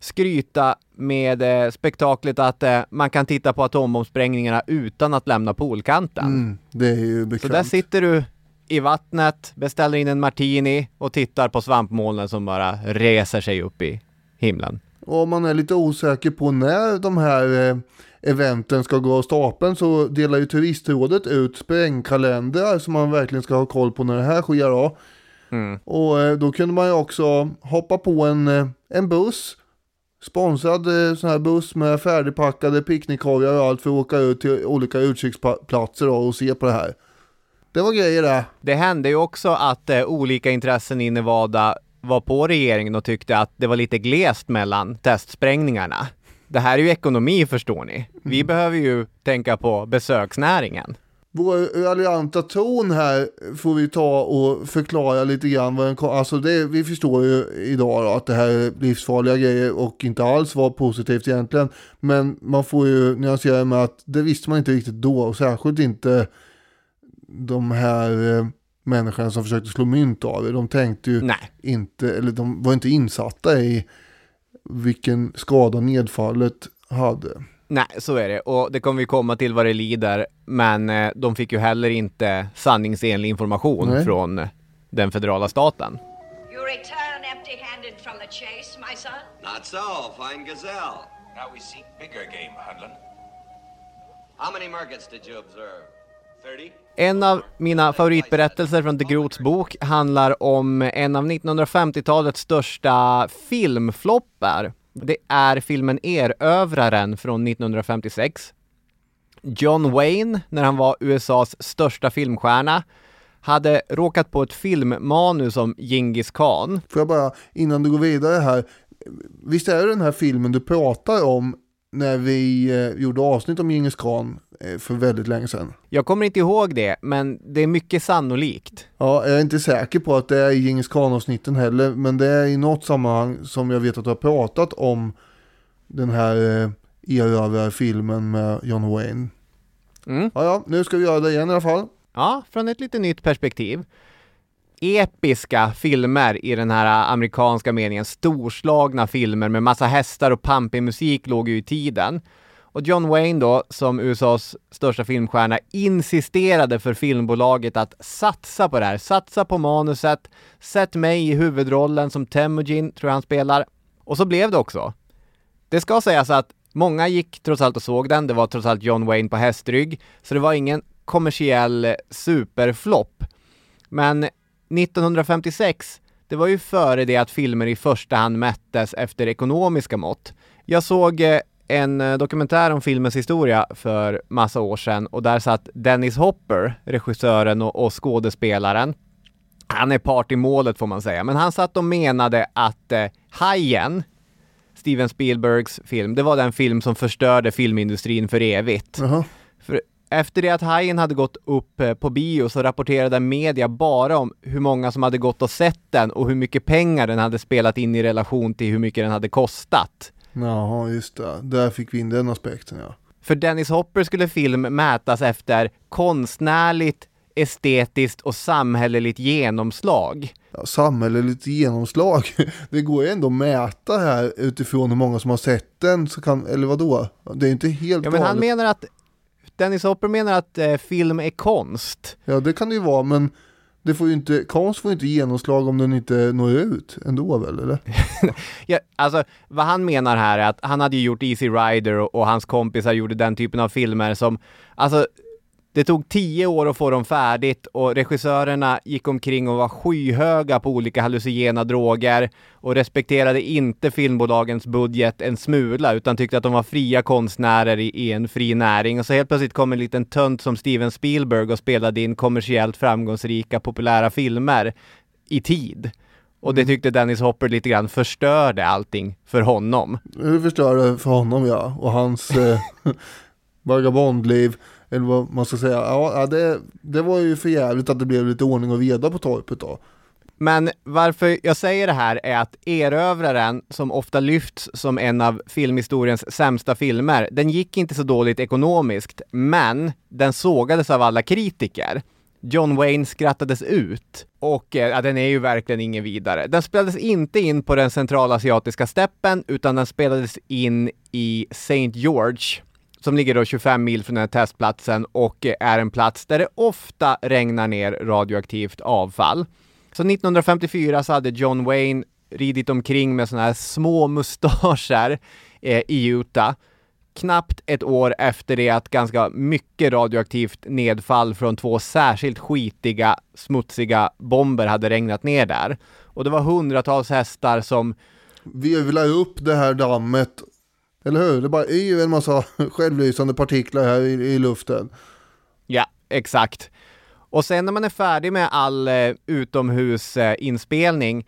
skryta med eh, spektaklet att eh, man kan titta på atombombsprängningarna utan att lämna poolkanten. Mm, det är ju Så bekvämt. där sitter du i vattnet, beställer in en martini och tittar på svampmolnen som bara reser sig upp i himlen. Och om man är lite osäker på när de här eh, eventen ska gå av stapeln så delar ju turistrådet ut sprängkalendrar som man verkligen ska ha koll på när det här sker då. Och eh, då kunde man ju också hoppa på en, eh, en buss Sponsrad eh, sån här buss med färdigpackade picknickkorgar och allt för att åka ut till olika utkiksplatser och se på det här. Det var grejer det. Det hände ju också att eh, olika intressen i Nevada var på regeringen och tyckte att det var lite glest mellan testsprängningarna. Det här är ju ekonomi förstår ni. Vi behöver ju tänka på besöksnäringen. Vår raljanta ton här får vi ta och förklara lite grann vad den kom. Alltså det, vi förstår ju idag då att det här är livsfarliga grejer och inte alls var positivt egentligen. Men man får ju nyansera med att det visste man inte riktigt då och särskilt inte de här eh, människorna som försökte slå mynt av det. De tänkte ju Nej. inte, eller de var inte insatta i vilken skada nedfallet hade. Nej, så är det. Och det kommer vi komma till vad det lider. Men eh, de fick ju heller inte sanningsenlig information Nej. från den federala staten. You return empty-handed from the chase, my son? Not so, fine gazelle. Now we seek bigger game, Hunlin. How many markets did you observe? 30? En av mina favoritberättelser från De Groots bok handlar om en av 1950-talets största filmfloppar. Det är filmen Erövraren från 1956. John Wayne, när han var USAs största filmstjärna, hade råkat på ett filmmanus om Genghis khan. Får jag bara, innan du går vidare här, visst är det den här filmen du pratar om när vi eh, gjorde avsnitt om Genghis khan för väldigt länge sedan? Jag kommer inte ihåg det, men det är mycket sannolikt. Ja, jag är inte säker på att det är i Genghis khan-avsnitten heller, men det är i något sammanhang som jag vet att du har pratat om den här eh, erövrarfilmen med John Wayne. Mm. Ja, ja, nu ska vi göra det igen i alla fall. Ja, från ett lite nytt perspektiv. Episka filmer i den här amerikanska meningen, storslagna filmer med massa hästar och pampig musik låg ju i tiden. Och John Wayne då, som USAs största filmstjärna, insisterade för filmbolaget att satsa på det här, satsa på manuset, sätt mig i huvudrollen som Temujin, tror jag han spelar. Och så blev det också. Det ska sägas att många gick trots allt och såg den, det var trots allt John Wayne på hästrygg, så det var ingen kommersiell eh, superflopp. Men 1956, det var ju före det att filmer i första hand mättes efter ekonomiska mått. Jag såg eh, en eh, dokumentär om filmens historia för massa år sedan och där satt Dennis Hopper, regissören och, och skådespelaren. Han är part i målet får man säga, men han satt och menade att eh, Hajen, Steven Spielbergs film, det var den film som förstörde filmindustrin för evigt. Jaha. För efter det att Hajen hade gått upp eh, på bio så rapporterade media bara om hur många som hade gått och sett den och hur mycket pengar den hade spelat in i relation till hur mycket den hade kostat. Jaha, just det. Där fick vi in den aspekten ja. För Dennis Hopper skulle film mätas efter konstnärligt, estetiskt och samhälleligt genomslag. ja samhälleligt genomslag. Det går ju ändå att mäta här utifrån hur många som har sett den, så kan, eller vadå? Det är inte helt Ja men han menar att Dennis Hopper menar att eh, film är konst. Ja, det kan det ju vara, men det får ju inte, konst får ju inte genomslag om den inte når ut ändå väl, eller? Ja, alltså vad han menar här är att han hade ju gjort Easy Rider och, och hans kompisar gjorde den typen av filmer som, alltså det tog tio år att få dem färdigt och regissörerna gick omkring och var skyhöga på olika hallucinogena droger och respekterade inte filmbolagens budget en smula utan tyckte att de var fria konstnärer i, en fri näring och så helt plötsligt kom en liten tönt som Steven Spielberg och spelade in kommersiellt framgångsrika populära filmer i tid. Och det tyckte Dennis Hopper lite grann förstörde allting för honom. Det förstör det för honom ja, och hans eh, vagabondliv, eller vad man ska säga. Ja, det, det var ju för jävligt att det blev lite ordning och reda på torpet då. Men varför jag säger det här är att Erövraren, som ofta lyfts som en av filmhistoriens sämsta filmer, den gick inte så dåligt ekonomiskt, men den sågades av alla kritiker. John Wayne skrattades ut och eh, ja, den är ju verkligen ingen vidare. Den spelades inte in på den centralasiatiska steppen utan den spelades in i St. George som ligger då 25 mil från den här testplatsen och eh, är en plats där det ofta regnar ner radioaktivt avfall. Så 1954 så hade John Wayne ridit omkring med sådana här små mustascher eh, i Utah. Knappt ett år efter det att ganska mycket radioaktivt nedfall från två särskilt skitiga, smutsiga bomber hade regnat ner där. Och det var hundratals hästar som Virvlar upp det här dammet, eller hur? Det bara är ju en massa självlysande partiklar här i, i luften. Ja, exakt. Och sen när man är färdig med all eh, utomhusinspelning,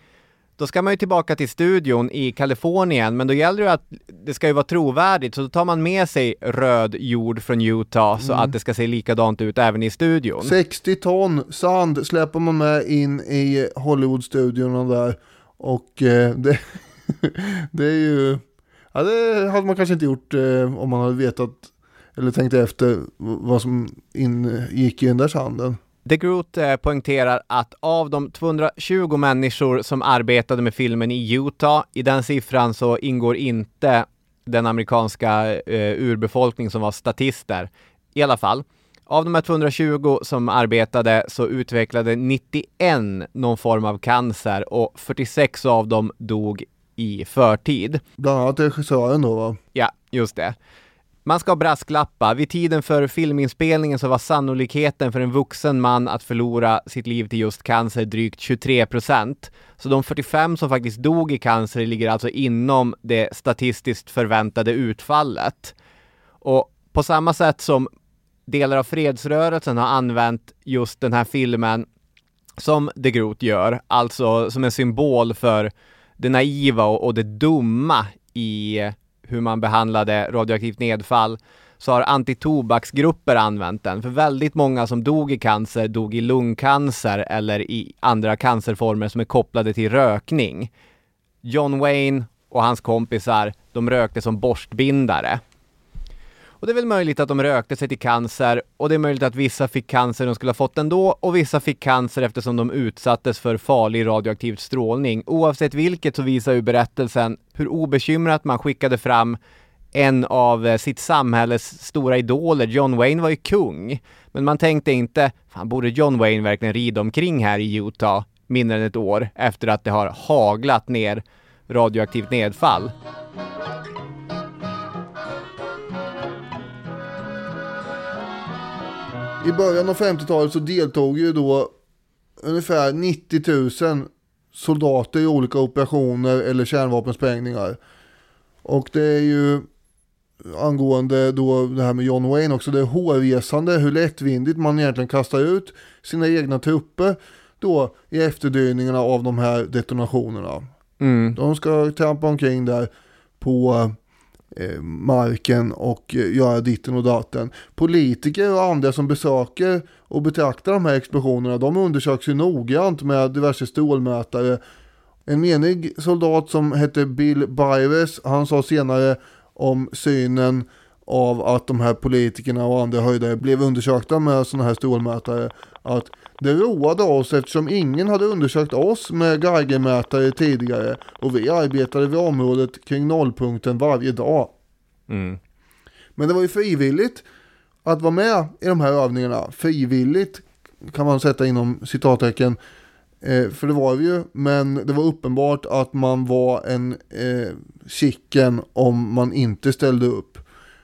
då ska man ju tillbaka till studion i Kalifornien, men då gäller det att det ska ju vara trovärdigt, så då tar man med sig röd jord från Utah så att det ska se likadant ut även i studion. 60 ton sand släpper man med in i Hollywoodstudion där. Och eh, det, det är ju, ja det hade man kanske inte gjort eh, om man hade vetat eller tänkt efter vad som ingick i den där sanden. The Groot eh, poängterar att av de 220 människor som arbetade med filmen i Utah, i den siffran så ingår inte den amerikanska eh, urbefolkning som var statister. I alla fall, av de här 220 som arbetade så utvecklade 91 någon form av cancer och 46 av dem dog i förtid. Bland annat regissören då va? Ja, just det. Man ska brasklappa. Vid tiden för filminspelningen så var sannolikheten för en vuxen man att förlora sitt liv till just cancer drygt 23 procent. Så de 45 som faktiskt dog i cancer ligger alltså inom det statistiskt förväntade utfallet. Och på samma sätt som delar av fredsrörelsen har använt just den här filmen som The Groot gör, alltså som en symbol för det naiva och, och det dumma i hur man behandlade radioaktivt nedfall så har antitobaksgrupper använt den. För väldigt många som dog i cancer dog i lungcancer eller i andra cancerformer som är kopplade till rökning. John Wayne och hans kompisar, de rökte som borstbindare. Och det är väl möjligt att de rökte sig till cancer och det är möjligt att vissa fick cancer de skulle ha fått ändå och vissa fick cancer eftersom de utsattes för farlig radioaktiv strålning. Oavsett vilket så visar ju berättelsen hur obekymrat man skickade fram en av eh, sitt samhälles stora idoler. John Wayne var ju kung. Men man tänkte inte, fan borde John Wayne verkligen rida omkring här i Utah mindre än ett år efter att det har haglat ner radioaktivt nedfall? I början av 50-talet så deltog ju då ungefär 90 000 soldater i olika operationer eller kärnvapensprängningar. Och det är ju angående då det här med John Wayne också, det är hårresande hur lättvindigt man egentligen kastar ut sina egna trupper då i efterdyningarna av de här detonationerna. Mm. De ska trampa omkring där på Eh, marken och eh, göra ditten och datten. Politiker och andra som besöker och betraktar de här explosionerna, de undersöks ju noggrant med diverse strålmätare. En menig soldat som hette Bill Byres, han sa senare om synen av att de här politikerna och andra höjdare blev undersökta med sådana här strålmätare. Att det roade oss eftersom ingen hade undersökt oss med Geigermätare tidigare och vi arbetade vid området kring nollpunkten varje dag. Mm. Men det var ju frivilligt att vara med i de här övningarna. Frivilligt kan man sätta inom citattecken. Eh, för det var vi ju, men det var uppenbart att man var en eh, chicken om man inte ställde upp.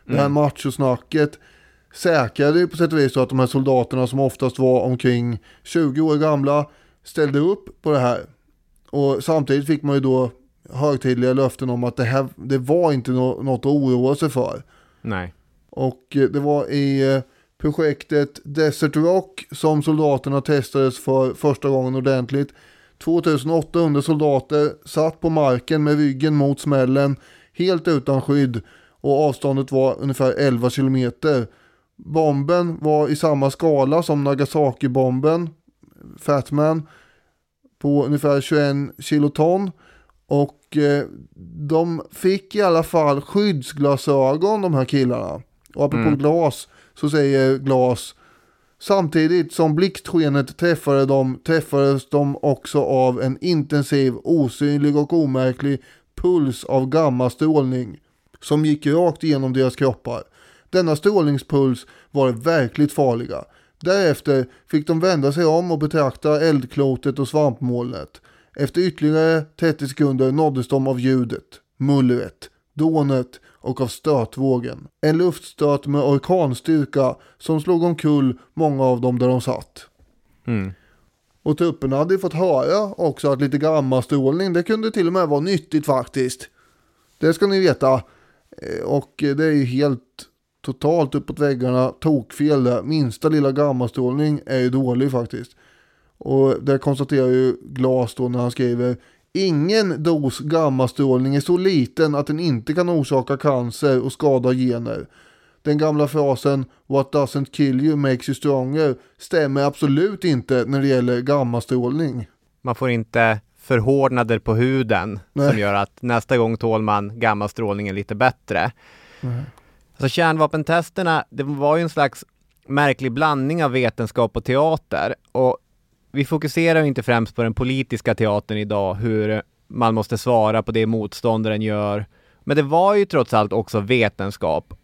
Det här Mm. machosnacket säkrade på sätt och vis att de här soldaterna som oftast var omkring 20 år gamla ställde upp på det här. Och samtidigt fick man ju då högtidliga löften om att det här det var inte nå- något att oroa sig för. Nej. Och eh, det var i eh, projektet Desert Rock som soldaterna testades för första gången ordentligt. 2800 soldater satt på marken med ryggen mot smällen helt utan skydd och avståndet var ungefär 11 kilometer. Bomben var i samma skala som Nagasaki-bomben, Fatman, på ungefär 21 kiloton. Och eh, de fick i alla fall skyddsglasögon de här killarna. Och apropå Mm. glas så säger Glas Samtidigt som blixtskenet träffade dem träffades de också av en intensiv, osynlig och omärklig puls av gammastrålning som gick rakt igenom deras kroppar. Denna strålningspuls var verkligt farliga. Därefter fick de vända sig om och betrakta eldklotet och svampmolnet. Efter ytterligare 30 sekunder nåddes de av ljudet, mullret, dånet och av stötvågen. En luftstöt med orkanstyrka som slog omkull många av dem där de satt. Mm. Och trupperna hade ju fått höra också att lite gammastrålning, det kunde till och med vara nyttigt faktiskt. Det ska ni veta. Eh, Och det är ju helt totalt uppåt väggarna, tokfel där. Minsta lilla gammastrålning är ju dålig faktiskt. Och det konstaterar ju Glas då när han skriver Ingen dos gammastrålning är så liten att den inte kan orsaka cancer och skada gener. Den gamla frasen “What doesn't kill you makes you stronger” stämmer absolut inte när det gäller gammastrålning. Man får inte förhårdnader på huden Nej. som gör att nästa gång tål man gammastrålningen lite bättre. Alltså kärnvapentesterna, det var ju en slags märklig blandning av vetenskap och teater och vi fokuserar ju inte främst på den politiska teatern idag, hur man måste svara på det motståndaren gör Men det var ju trots allt också vetenskap.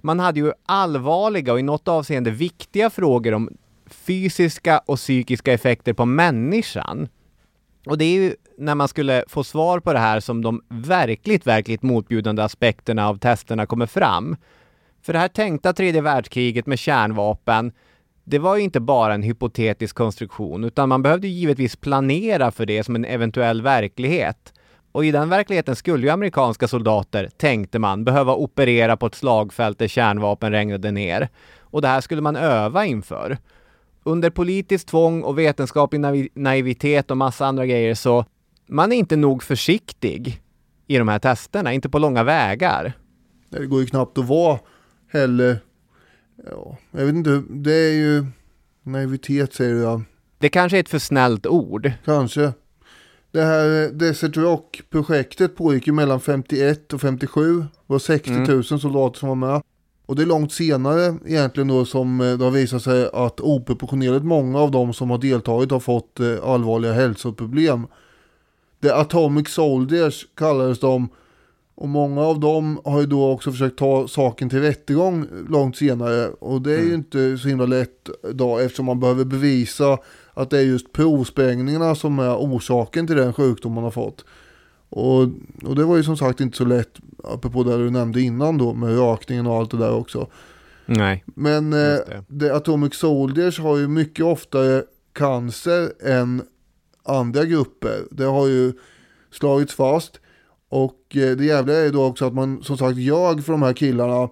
Man hade ju allvarliga och i något avseende viktiga frågor om fysiska och psykiska effekter på människan. Och det är ju när man skulle få svar på det här som de verkligt, verkligt motbjudande aspekterna av testerna kommer fram. För det här tänkta tredje världskriget med kärnvapen, det var ju inte bara en hypotetisk konstruktion, utan man behövde givetvis planera för det som en eventuell verklighet. Och i den verkligheten skulle ju amerikanska soldater, tänkte man, behöva operera på ett slagfält där kärnvapen regnade ner. Och det här skulle man öva inför. Under politiskt tvång och vetenskaplig naiv naivitet och massa andra grejer så man är inte nog försiktig i de här testerna, inte på långa vägar. Det går ju knappt att vara heller. Ja, jag vet inte, det är ju naivitet säger du ja. Det kanske är ett för snällt ord. Kanske. Det här Desert Rock-projektet pågick ju mellan 51 och 57. Det var 60 000 mm. soldater som var med. Och det är långt senare egentligen då som eh, det har visat sig att oproportionerligt många av de som har deltagit har fått eh, allvarliga hälsoproblem. The Atomic Soldiers kallades de och många av dem har ju då också försökt ta saken till rättegång långt senare. Och det är mm. ju inte så himla lätt då eftersom man behöver bevisa att det är just provsprängningarna som är orsaken till den sjukdom man har fått. Och, och det var ju som sagt inte så lätt, apropå det du nämnde innan då med rökningen och allt det där också. Nej. Men eh, Atomic Soldiers har ju mycket oftare cancer än andra grupper. Det har ju slagits fast. Och eh, det jävliga är ju då också att man som sagt ljög för de här killarna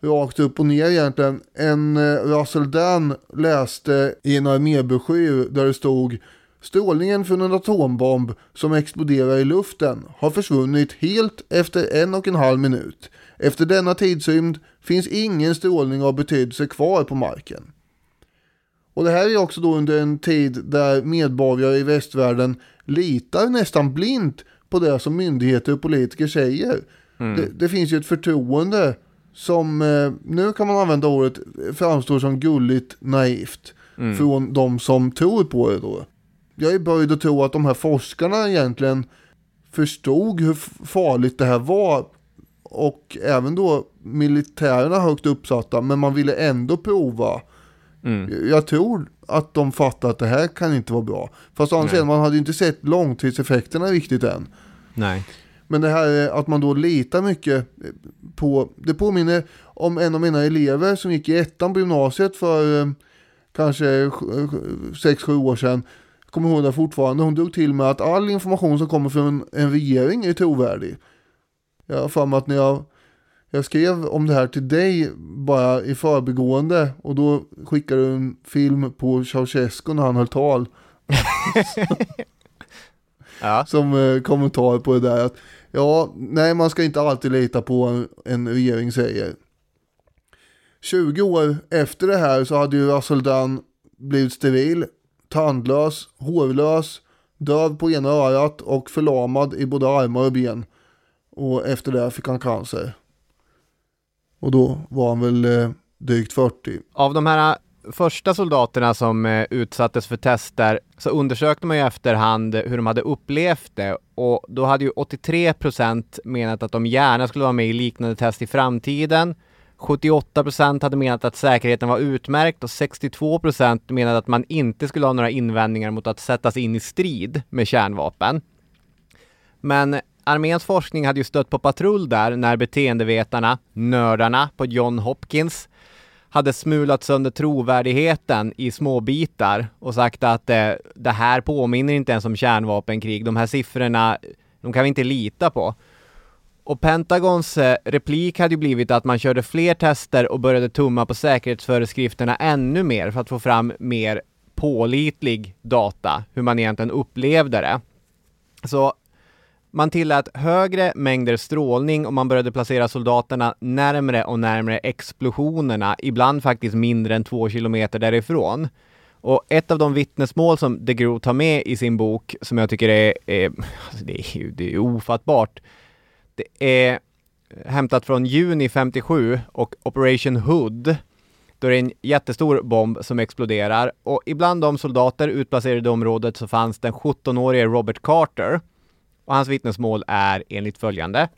rakt upp och ner egentligen. En eh, Russell Dan läste i en armébroschyr där det stod Strålningen från en atombomb som exploderar i luften har försvunnit helt efter en och en halv minut. Efter denna tidsrymd finns ingen strålning av betydelse kvar på marken. Och det här är också då under en tid där medborgare i västvärlden litar nästan blint på det som myndigheter och politiker säger. Mm. Det, det, finns ju ett förtroende som, eh, nu kan man använda ordet, framstår som gulligt naivt. Mm. Från de som tror på det då. Jag är böjd att tro att de här forskarna egentligen förstod hur farligt det här var. Och även då militärerna högt uppsatta, men man ville ändå prova. Mm. Jag tror att de fattar att det här kan inte vara bra. Fast å andra man hade ju inte sett långtidseffekterna riktigt än. Nej. Men det här att man då litar mycket på, det påminner om en av mina elever som gick i ettan på gymnasiet för eh, kanske 6-7 år sedan. Jag kommer ihåg det fortfarande. Hon drog till med att all information som kommer från en regering är trovärdig. Jag har för mig att när jag jag skrev om det här till dig bara i förbigående och då skickade du en film på Ceausescu när han höll tal. ja. Som eh, kommentar på det där att ja, nej man ska inte alltid lita på en, en regering säger. 20 år efter det här så hade ju Russell Dunn blivit steril, tandlös, hårlös, döv på ena örat och förlamad i både armar och ben. Och efter det fick han cancer. Och då var han väl eh, drygt 40. Av de här eh, första soldaterna som eh, utsattes för tester så undersökte man ju efterhand hur de hade upplevt det och då hade ju 83 procent menat att de gärna skulle vara med i liknande test i framtiden. 78 procent hade menat att säkerheten var utmärkt och 62 procent menade att man inte skulle ha några invändningar mot att sättas in i strid med kärnvapen. Men arméns forskning hade ju stött på patrull där när beteendevetarna, nördarna på John Hopkins, hade smulat sönder trovärdigheten i små bitar och sagt att eh, det här påminner inte ens om kärnvapenkrig. De här siffrorna, de kan vi inte lita på. Och Pentagons eh, replik hade ju blivit att man körde fler tester och började tumma på säkerhetsföreskrifterna ännu mer för att få fram mer pålitlig data, hur man egentligen upplevde det. Så man tillät högre mängder strålning och man började placera soldaterna närmre och närmre explosionerna, ibland faktiskt mindre än två kilometer därifrån. Och ett av de vittnesmål som de tar med i sin bok, som jag tycker är, är alltså det, är det är ofattbart. Det är hämtat från juni 57 och Operation Hood. Då är det en jättestor bomb som exploderar och ibland de soldater utplacerade i området så fanns den 17-årige Robert Carter och hans vittnesmål är enligt följande.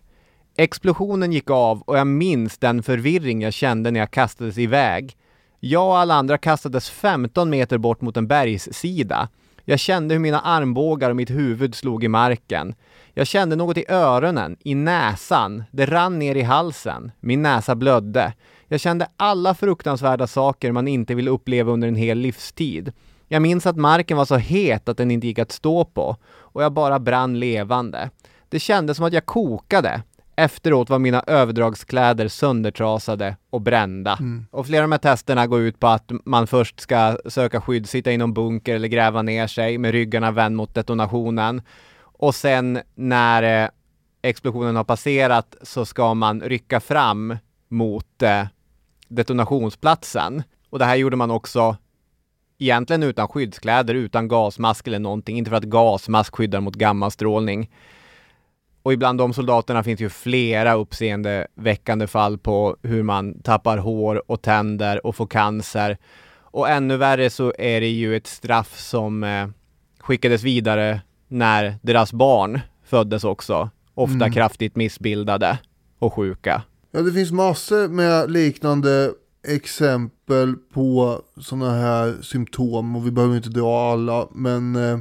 Explosionen gick av och jag minns den förvirring jag kände när jag kastades iväg. Jag och alla andra kastades 15 meter bort mot en bergssida. Jag kände hur mina armbågar och mitt huvud slog i marken. Jag kände något i öronen, i näsan. Det rann ner i halsen. Min näsa blödde. Jag kände alla fruktansvärda saker man inte vill uppleva under en hel livstid. Jag minns att marken var så het att den inte gick att stå på och jag bara brann levande. Det kändes som att jag kokade. Efteråt var mina överdragskläder söndertrasade och brända. Mm. Och flera av de här testerna går ut på att man först ska söka skydd, sitta i någon bunker eller gräva ner sig med ryggarna vänd mot detonationen. Och sen när eh, explosionen har passerat så ska man rycka fram mot eh, detonationsplatsen. Och det här gjorde man också egentligen utan skyddskläder, utan gasmask eller någonting. Inte för att gasmask skyddar mot gammastrålning. Och ibland de soldaterna finns ju flera uppseendeväckande fall på hur man tappar hår och tänder och får cancer. Och ännu värre så är det ju ett straff som eh, skickades vidare när deras barn föddes också. Ofta Mm. kraftigt missbildade och sjuka. Ja, det finns massor med liknande exempel på sådana här symptom och vi behöver inte dra alla. Men eh,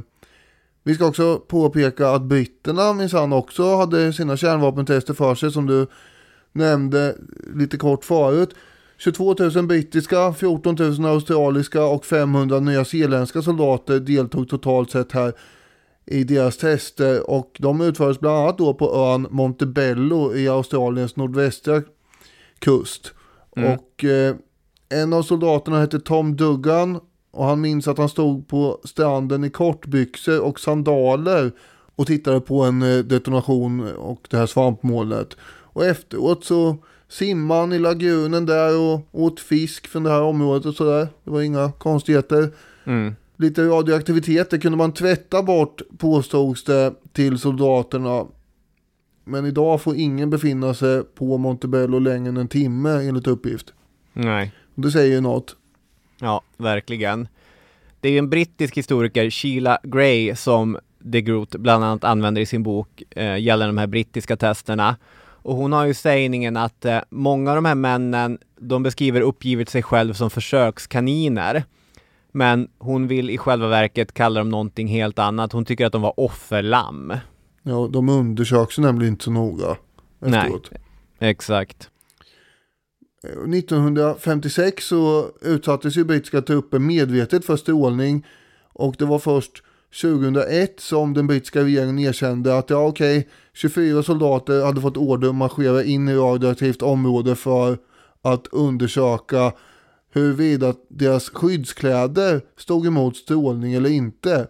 vi ska också påpeka att britterna minsann också hade sina kärnvapentester för sig som du nämnde lite kort förut. 22 000 brittiska, 14 000 australiska och 500 nyzeeländska soldater deltog totalt sett här i deras tester och de utfördes bland annat då på ön Montebello i Australiens nordvästra kust. Mm. Och eh, en av soldaterna hette Tom Duggan och han minns att han stod på stranden i kortbyxor och sandaler och tittade på en eh, detonation och det här svampmolnet. Och efteråt så simmade han i lagunen där och åt fisk från det här området och sådär. Det var inga konstigheter. Mm. Lite radioaktivitet, det kunde man tvätta bort påstods det till soldaterna. Men idag får ingen befinna sig på Montebello längre än en timme enligt uppgift. Nej. Det säger ju något. Ja, verkligen. Det är en brittisk historiker, Sheila Gray, som de Groot bland annat använder i sin bok eh, gällande de här brittiska testerna. Och hon har ju sägningen att eh, många av de här männen, de beskriver uppgivet sig själv som försökskaniner. Men hon vill i själva verket kalla dem någonting helt annat. Hon tycker att de var offerlamm. Ja, de undersöks nämligen inte så noga Nej, efteråt. exakt. 1956 så utsattes ju brittiska trupper medvetet för strålning och det var först 2001 som den brittiska regeringen erkände att ja okej, 24 soldater hade fått order att marschera in i radioaktivt område för att undersöka huruvida deras skyddskläder stod emot strålning eller inte.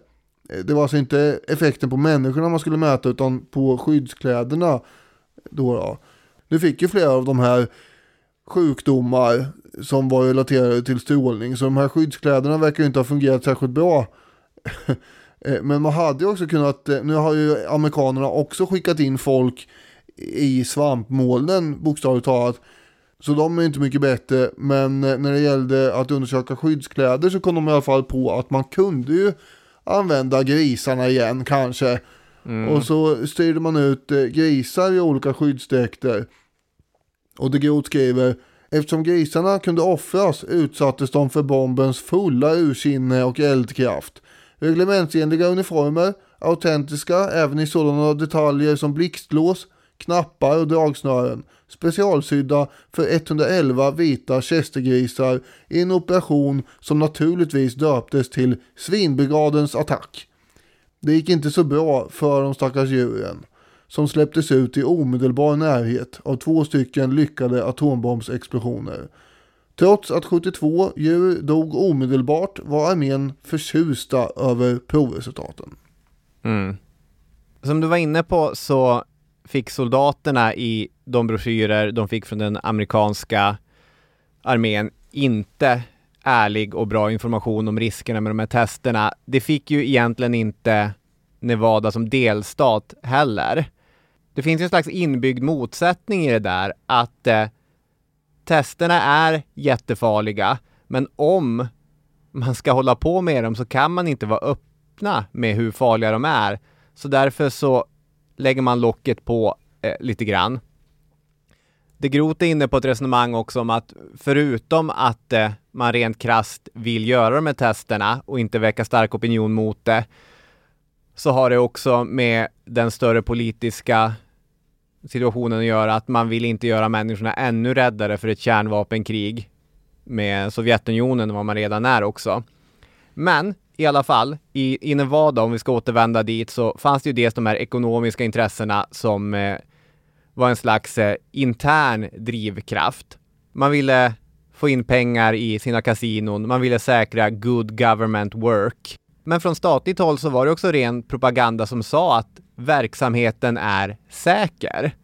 Eh, det var alltså inte effekten på människorna man skulle mäta utan på skyddskläderna. Då, då. Nu fick ju flera av de här sjukdomar som var relaterade till strålning. Så de här skyddskläderna verkar ju inte ha fungerat särskilt bra. Eh, men man hade ju också kunnat, eh, nu har ju amerikanerna också skickat in folk i svampmolnen bokstavligt talat. Så de är inte mycket bättre, men när det gällde att undersöka skyddskläder så kom de i alla fall på att man kunde ju använda grisarna igen kanske. Och så styrde man ut eh, grisar i olika skyddsdräkter. Och det Groth skriver, eftersom grisarna kunde offras utsattes de för bombens fulla ursinne och eldkraft. Reglementsenliga uniformer, autentiska även i sådana detaljer som blixtlås, knappar och dragsnören, specialsydda för 111 vita chestergrisar i en operation som naturligtvis döptes till Svinbrigadens attack. Det gick inte så bra för de stackars djuren som släpptes ut i omedelbar närhet av två stycken lyckade atombombsexplosioner. Trots att 72 djur dog omedelbart var armén förtjusta över provresultaten. Mm. Som du var inne på så fick soldaterna i de broschyrer de fick från den amerikanska armén inte ärlig och bra information om riskerna med de här testerna. Det fick ju egentligen inte Nevada som delstat heller. Det finns ju en slags inbyggd motsättning i det där att eh, testerna är jättefarliga, men om man ska hålla på med dem så kan man inte vara öppna med hur farliga de är. Så därför så lägger man locket på eh, lite grann. Det Groth är inne på ett resonemang också om att förutom att eh, man rent krast vill göra de här testerna och inte väcka stark opinion mot det, så har det också med den större politiska situationen att göra att man vill inte göra människorna ännu räddare för ett kärnvapenkrig med Sovjetunionen än vad man redan är också. Men i alla fall, i, i Nevada, om vi ska återvända dit, så fanns det ju dels de här ekonomiska intressena som eh, var en slags eh, intern drivkraft. Man ville få in pengar i sina kasinon, man ville säkra good government work. Men från statligt håll så var det också ren propaganda som sa att verksamheten är säker.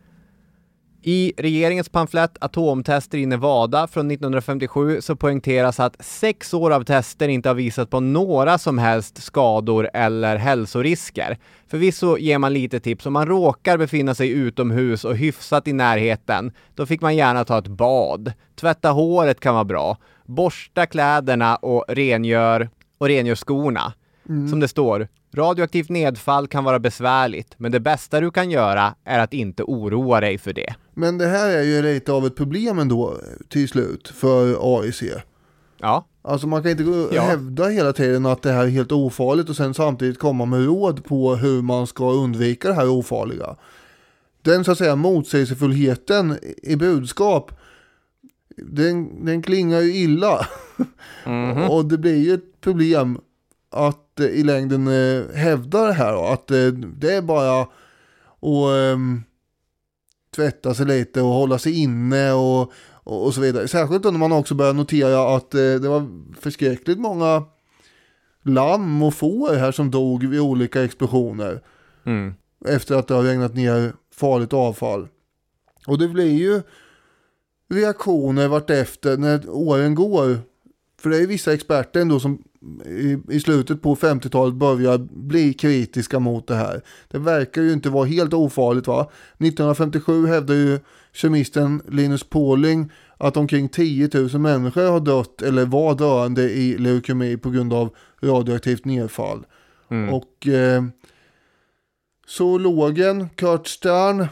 I regeringens pamflett Atomtester i Nevada från 1957 så poängteras att sex år av tester inte har visat på några som helst skador eller hälsorisker. Förvisso ger man lite tips om man råkar befinna sig utomhus och hyfsat i närheten. Då fick man gärna ta ett bad. Tvätta håret kan vara bra. Borsta kläderna och rengör, och rengör skorna. Mm. Som det står, radioaktivt nedfall kan vara besvärligt, men det bästa du kan göra är att inte oroa dig för det. Men det här är ju lite av ett problem ändå till slut för AIC. Ja. Alltså man kan inte Ja. hävda hela tiden att det här är helt ofarligt och sen samtidigt komma med råd på hur man ska undvika det här ofarliga. Den så att säga motsägelsefullheten i budskap, den, den klingar ju illa. och det blir ju ett problem att i längden eh, hävda det här att eh, det är bara att ehm, tvätta sig lite och hålla sig inne och, och, så vidare. Särskilt när man också börjar notera att eh, det var förskräckligt många lamm och får här som dog vid olika explosioner Mm. efter att det har regnat ner farligt avfall. Och det blir ju reaktioner vartefter när åren går. För det är vissa experter ändå som i, i slutet på 50-talet börjar bli kritiska mot det här. Det verkar ju inte vara helt ofarligt va. 1957 hävdar ju kemisten Linus Pauling att omkring 10 000 människor har dött eller var döende i leukemi på grund av radioaktivt nedfall. Mm. Och eh, zoologen Kurt Stern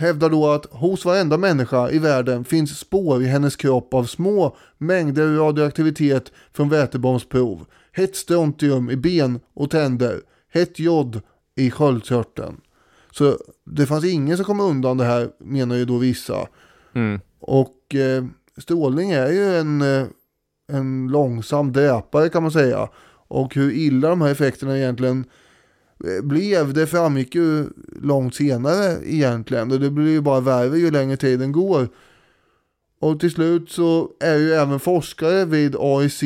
hävdar då att hos varenda människa i världen finns spår i hennes kropp av små mängder radioaktivitet från vätebombsprov. Hett strontium i ben och tänder. Hett jod i sköldkörteln. Så det fanns ingen som kom undan det här menar ju då vissa. Mm. Och eh, strålning är ju en, eh, en långsam dräpare kan man säga. Och hur illa de här effekterna egentligen Eh, blev, det framgick ju långt senare egentligen. Och det blir ju bara värre ju längre tiden går. Och till slut så är ju även forskare vid AIC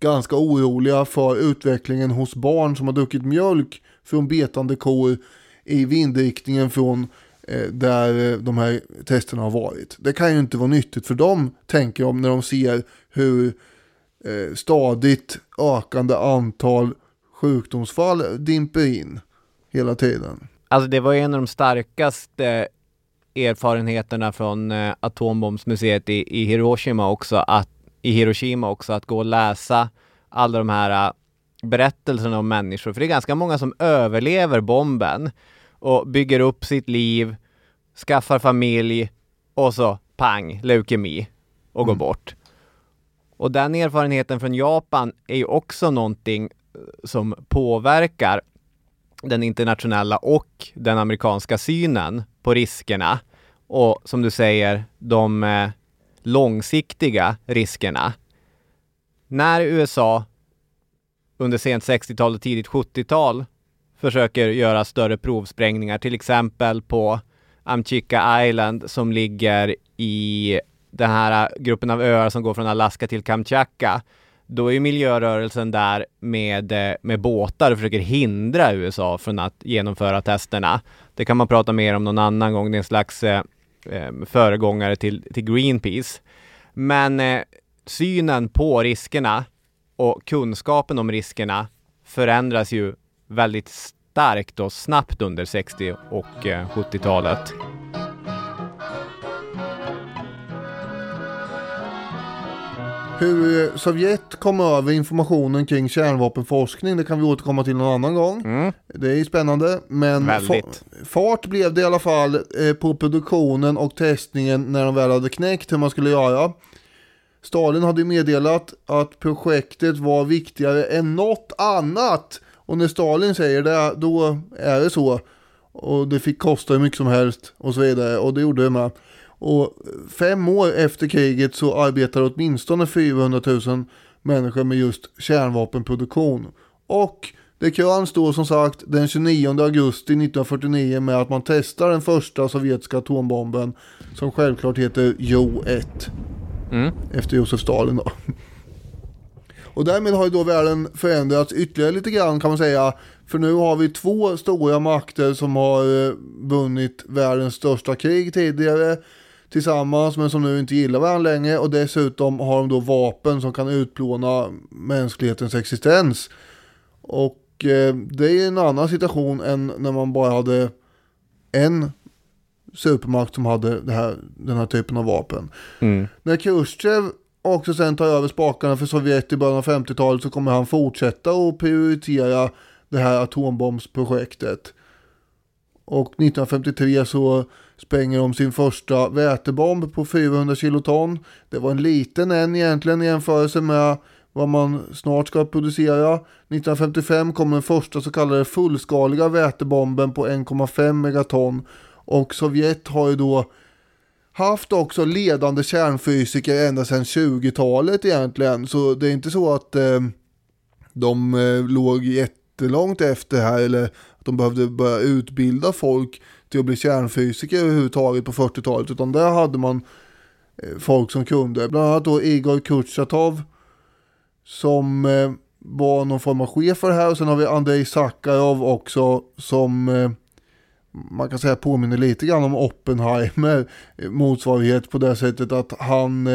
ganska oroliga för utvecklingen hos barn som har druckit mjölk från betande kor i vindriktningen från eh, där eh, de här testerna har varit. Det kan ju inte vara nyttigt för dem, tänker de, när de ser hur eh, stadigt ökande antal sjukdomsfall dimper in hela tiden. Alltså det var ju en av de starkaste erfarenheterna från eh, atombombsmuseet i, i Hiroshima också, att i Hiroshima också, att gå och läsa alla de här eh, berättelserna om människor. För det är ganska många som överlever bomben och bygger upp sitt liv, skaffar familj och så pang, leukemi och går bort. Och den erfarenheten från Japan är ju också någonting som påverkar den internationella och den amerikanska synen på riskerna och som du säger, de eh, långsiktiga riskerna. När USA under sent 60-tal och tidigt 70-tal försöker göra större provsprängningar, till exempel på Amchitka Island som ligger i den här gruppen av öar som går från Alaska till Kamchatka. Då är ju miljörörelsen där med, eh, med båtar och försöker hindra USA från att genomföra testerna. Det kan man prata mer om någon annan gång. Det är en slags eh, eh, föregångare till, till Greenpeace. Men eh, synen på riskerna och kunskapen om riskerna förändras ju väldigt starkt och snabbt under 60 och eh, 70-talet. Hur eh, Sovjet kom över informationen kring kärnvapenforskning, det kan vi återkomma till någon annan gång. Det är spännande, men Mm. Väldigt. fa- fart blev det i alla fall eh, på produktionen och testningen när de väl hade knäckt hur man skulle göra. Stalin hade meddelat att projektet var viktigare än något annat. Och när Stalin säger det, då är det så. Och det fick kosta hur mycket som helst och så vidare. Och det gjorde det med. Och fem år efter kriget så arbetar åtminstone 400 000 människor med just kärnvapenproduktion. Och det kröns då som sagt den 29 augusti 1949 med att man testar den första sovjetiska atombomben som självklart heter Jo-1. Efter Josef Stalin då. Och därmed har ju då världen förändrats ytterligare lite grann kan man säga. För nu har vi två stora makter som har eh, vunnit världens största krig tidigare tillsammans men som nu inte gillar varandra längre och dessutom har de då vapen som kan utplåna mänsklighetens existens. Och eh, det är en annan situation än när man bara hade en supermakt som hade här, den här typen av vapen. När Khrushchev också sen tar över spakarna för Sovjet i början av 50-talet så kommer han fortsätta att prioritera det här atombombsprojektet. Och 1953 så spränger de sin första vätebomb på 400 kiloton. Det var en liten en egentligen i jämförelse med vad man snart ska producera. 1955 kom den första så kallade fullskaliga vätebomben på 1,5 megaton. Och Sovjet har ju då haft också ledande kärnfysiker ända sedan 20-talet egentligen. Så det är inte så att eh, de eh, låg jättelångt efter här eller att de behövde börja utbilda folk till att bli kärnfysiker överhuvudtaget på 40-talet. Utan där hade man eh, folk som kunde. Bland annat då Igor Kurchatov som eh, var någon form av chef för det här. Och sen har vi Andrei Sakharov också som eh, man kan säga påminner lite grann om Oppenheimer motsvarighet på det sättet att han,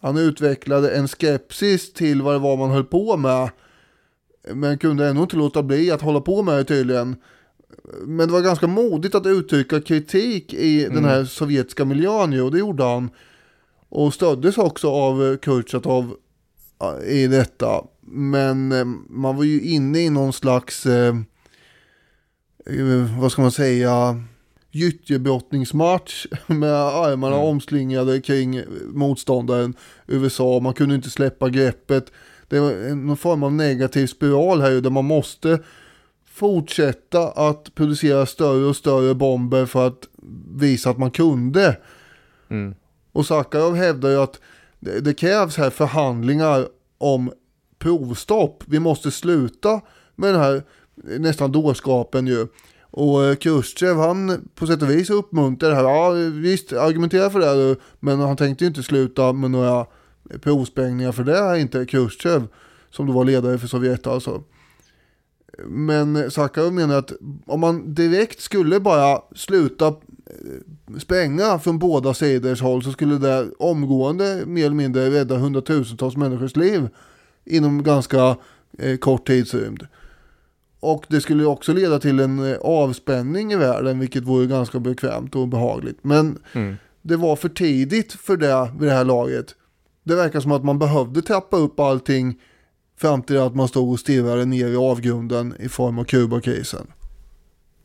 han utvecklade en skepsis till vad det var man höll på med men kunde ändå inte låta bli att hålla på med det tydligen. Men det var ganska modigt att uttrycka kritik i den här sovjetiska miljön ju, och det gjorde han. Och stöddes också av Kurchatov i detta. Men eh, man var ju inne i någon slags eh, eh, vad ska man säga, gyttjebrottningsmatch med armarna omslingade kring motståndaren USA. Man kunde inte släppa greppet. Det var någon form av negativ spiral här ju, där man måste fortsätta att producera större och större bomber för att visa att man kunde. Och Sakharov hävdar ju att det, det krävs här förhandlingar om provstopp. Vi måste sluta med den här nästan dårskapen ju. Och eh, Khrushchev han på sätt och vis uppmuntrar det här. Ja visst, argumentera för det här, men han tänkte ju inte sluta med några provsprängningar för det är inte Khrushchev som då var ledare för Sovjet alltså. Men Sakharov menar att om man direkt skulle bara sluta eh, spränga från båda sidors håll så skulle det omgående mer eller mindre rädda hundratusentals människors liv inom ganska eh, kort tidsrymd. Och det skulle också leda till en eh, avspänning i världen vilket vore ganska bekvämt och behagligt. Men det var för tidigt för det vid det här laget. Det verkar som att man behövde trappa upp allting fram till att man stod och stirrade ner i avgrunden i form av Kubakrisen.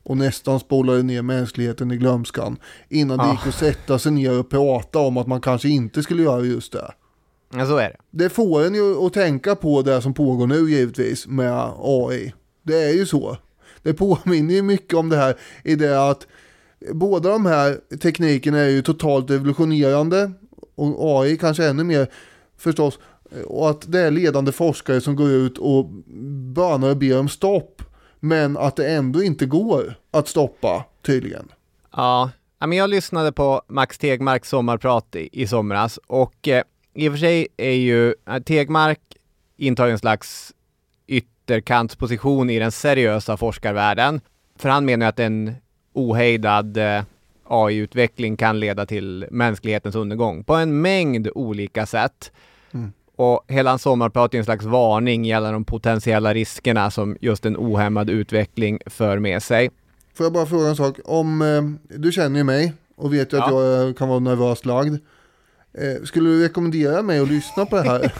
Och nästan spolade ner mänskligheten i glömskan innan det Ah. gick att sätta sig ner och prata om att man kanske inte skulle göra just det. Ja, så är det. Det får en ju att tänka på det som pågår nu givetvis med AI. Det är ju så. Det påminner ju mycket om det här i det att båda de här teknikerna är ju totalt evolutionerande och AI kanske ännu mer förstås. Och att det är ledande forskare som går ut och bönar och ber om stopp. Men att det ändå inte går att stoppa tydligen. Ja, men jag lyssnade på Max Tegmarks sommarprat i, i somras och eh, i och för sig är ju eh, Tegmark intar en slags ytterkantsposition i den seriösa forskarvärlden. För han menar att en ohejdad eh, AI-utveckling kan leda till mänsklighetens undergång på en mängd olika sätt. Och hela hans sommarprat är en slags varning gällande de potentiella riskerna som just en ohämmad utveckling för med sig. Får jag bara fråga en sak? Om, eh, du känner ju mig och vet ju att Ja. jag eh, kan vara nervöst lagd. Eh, skulle du rekommendera mig att lyssna på det här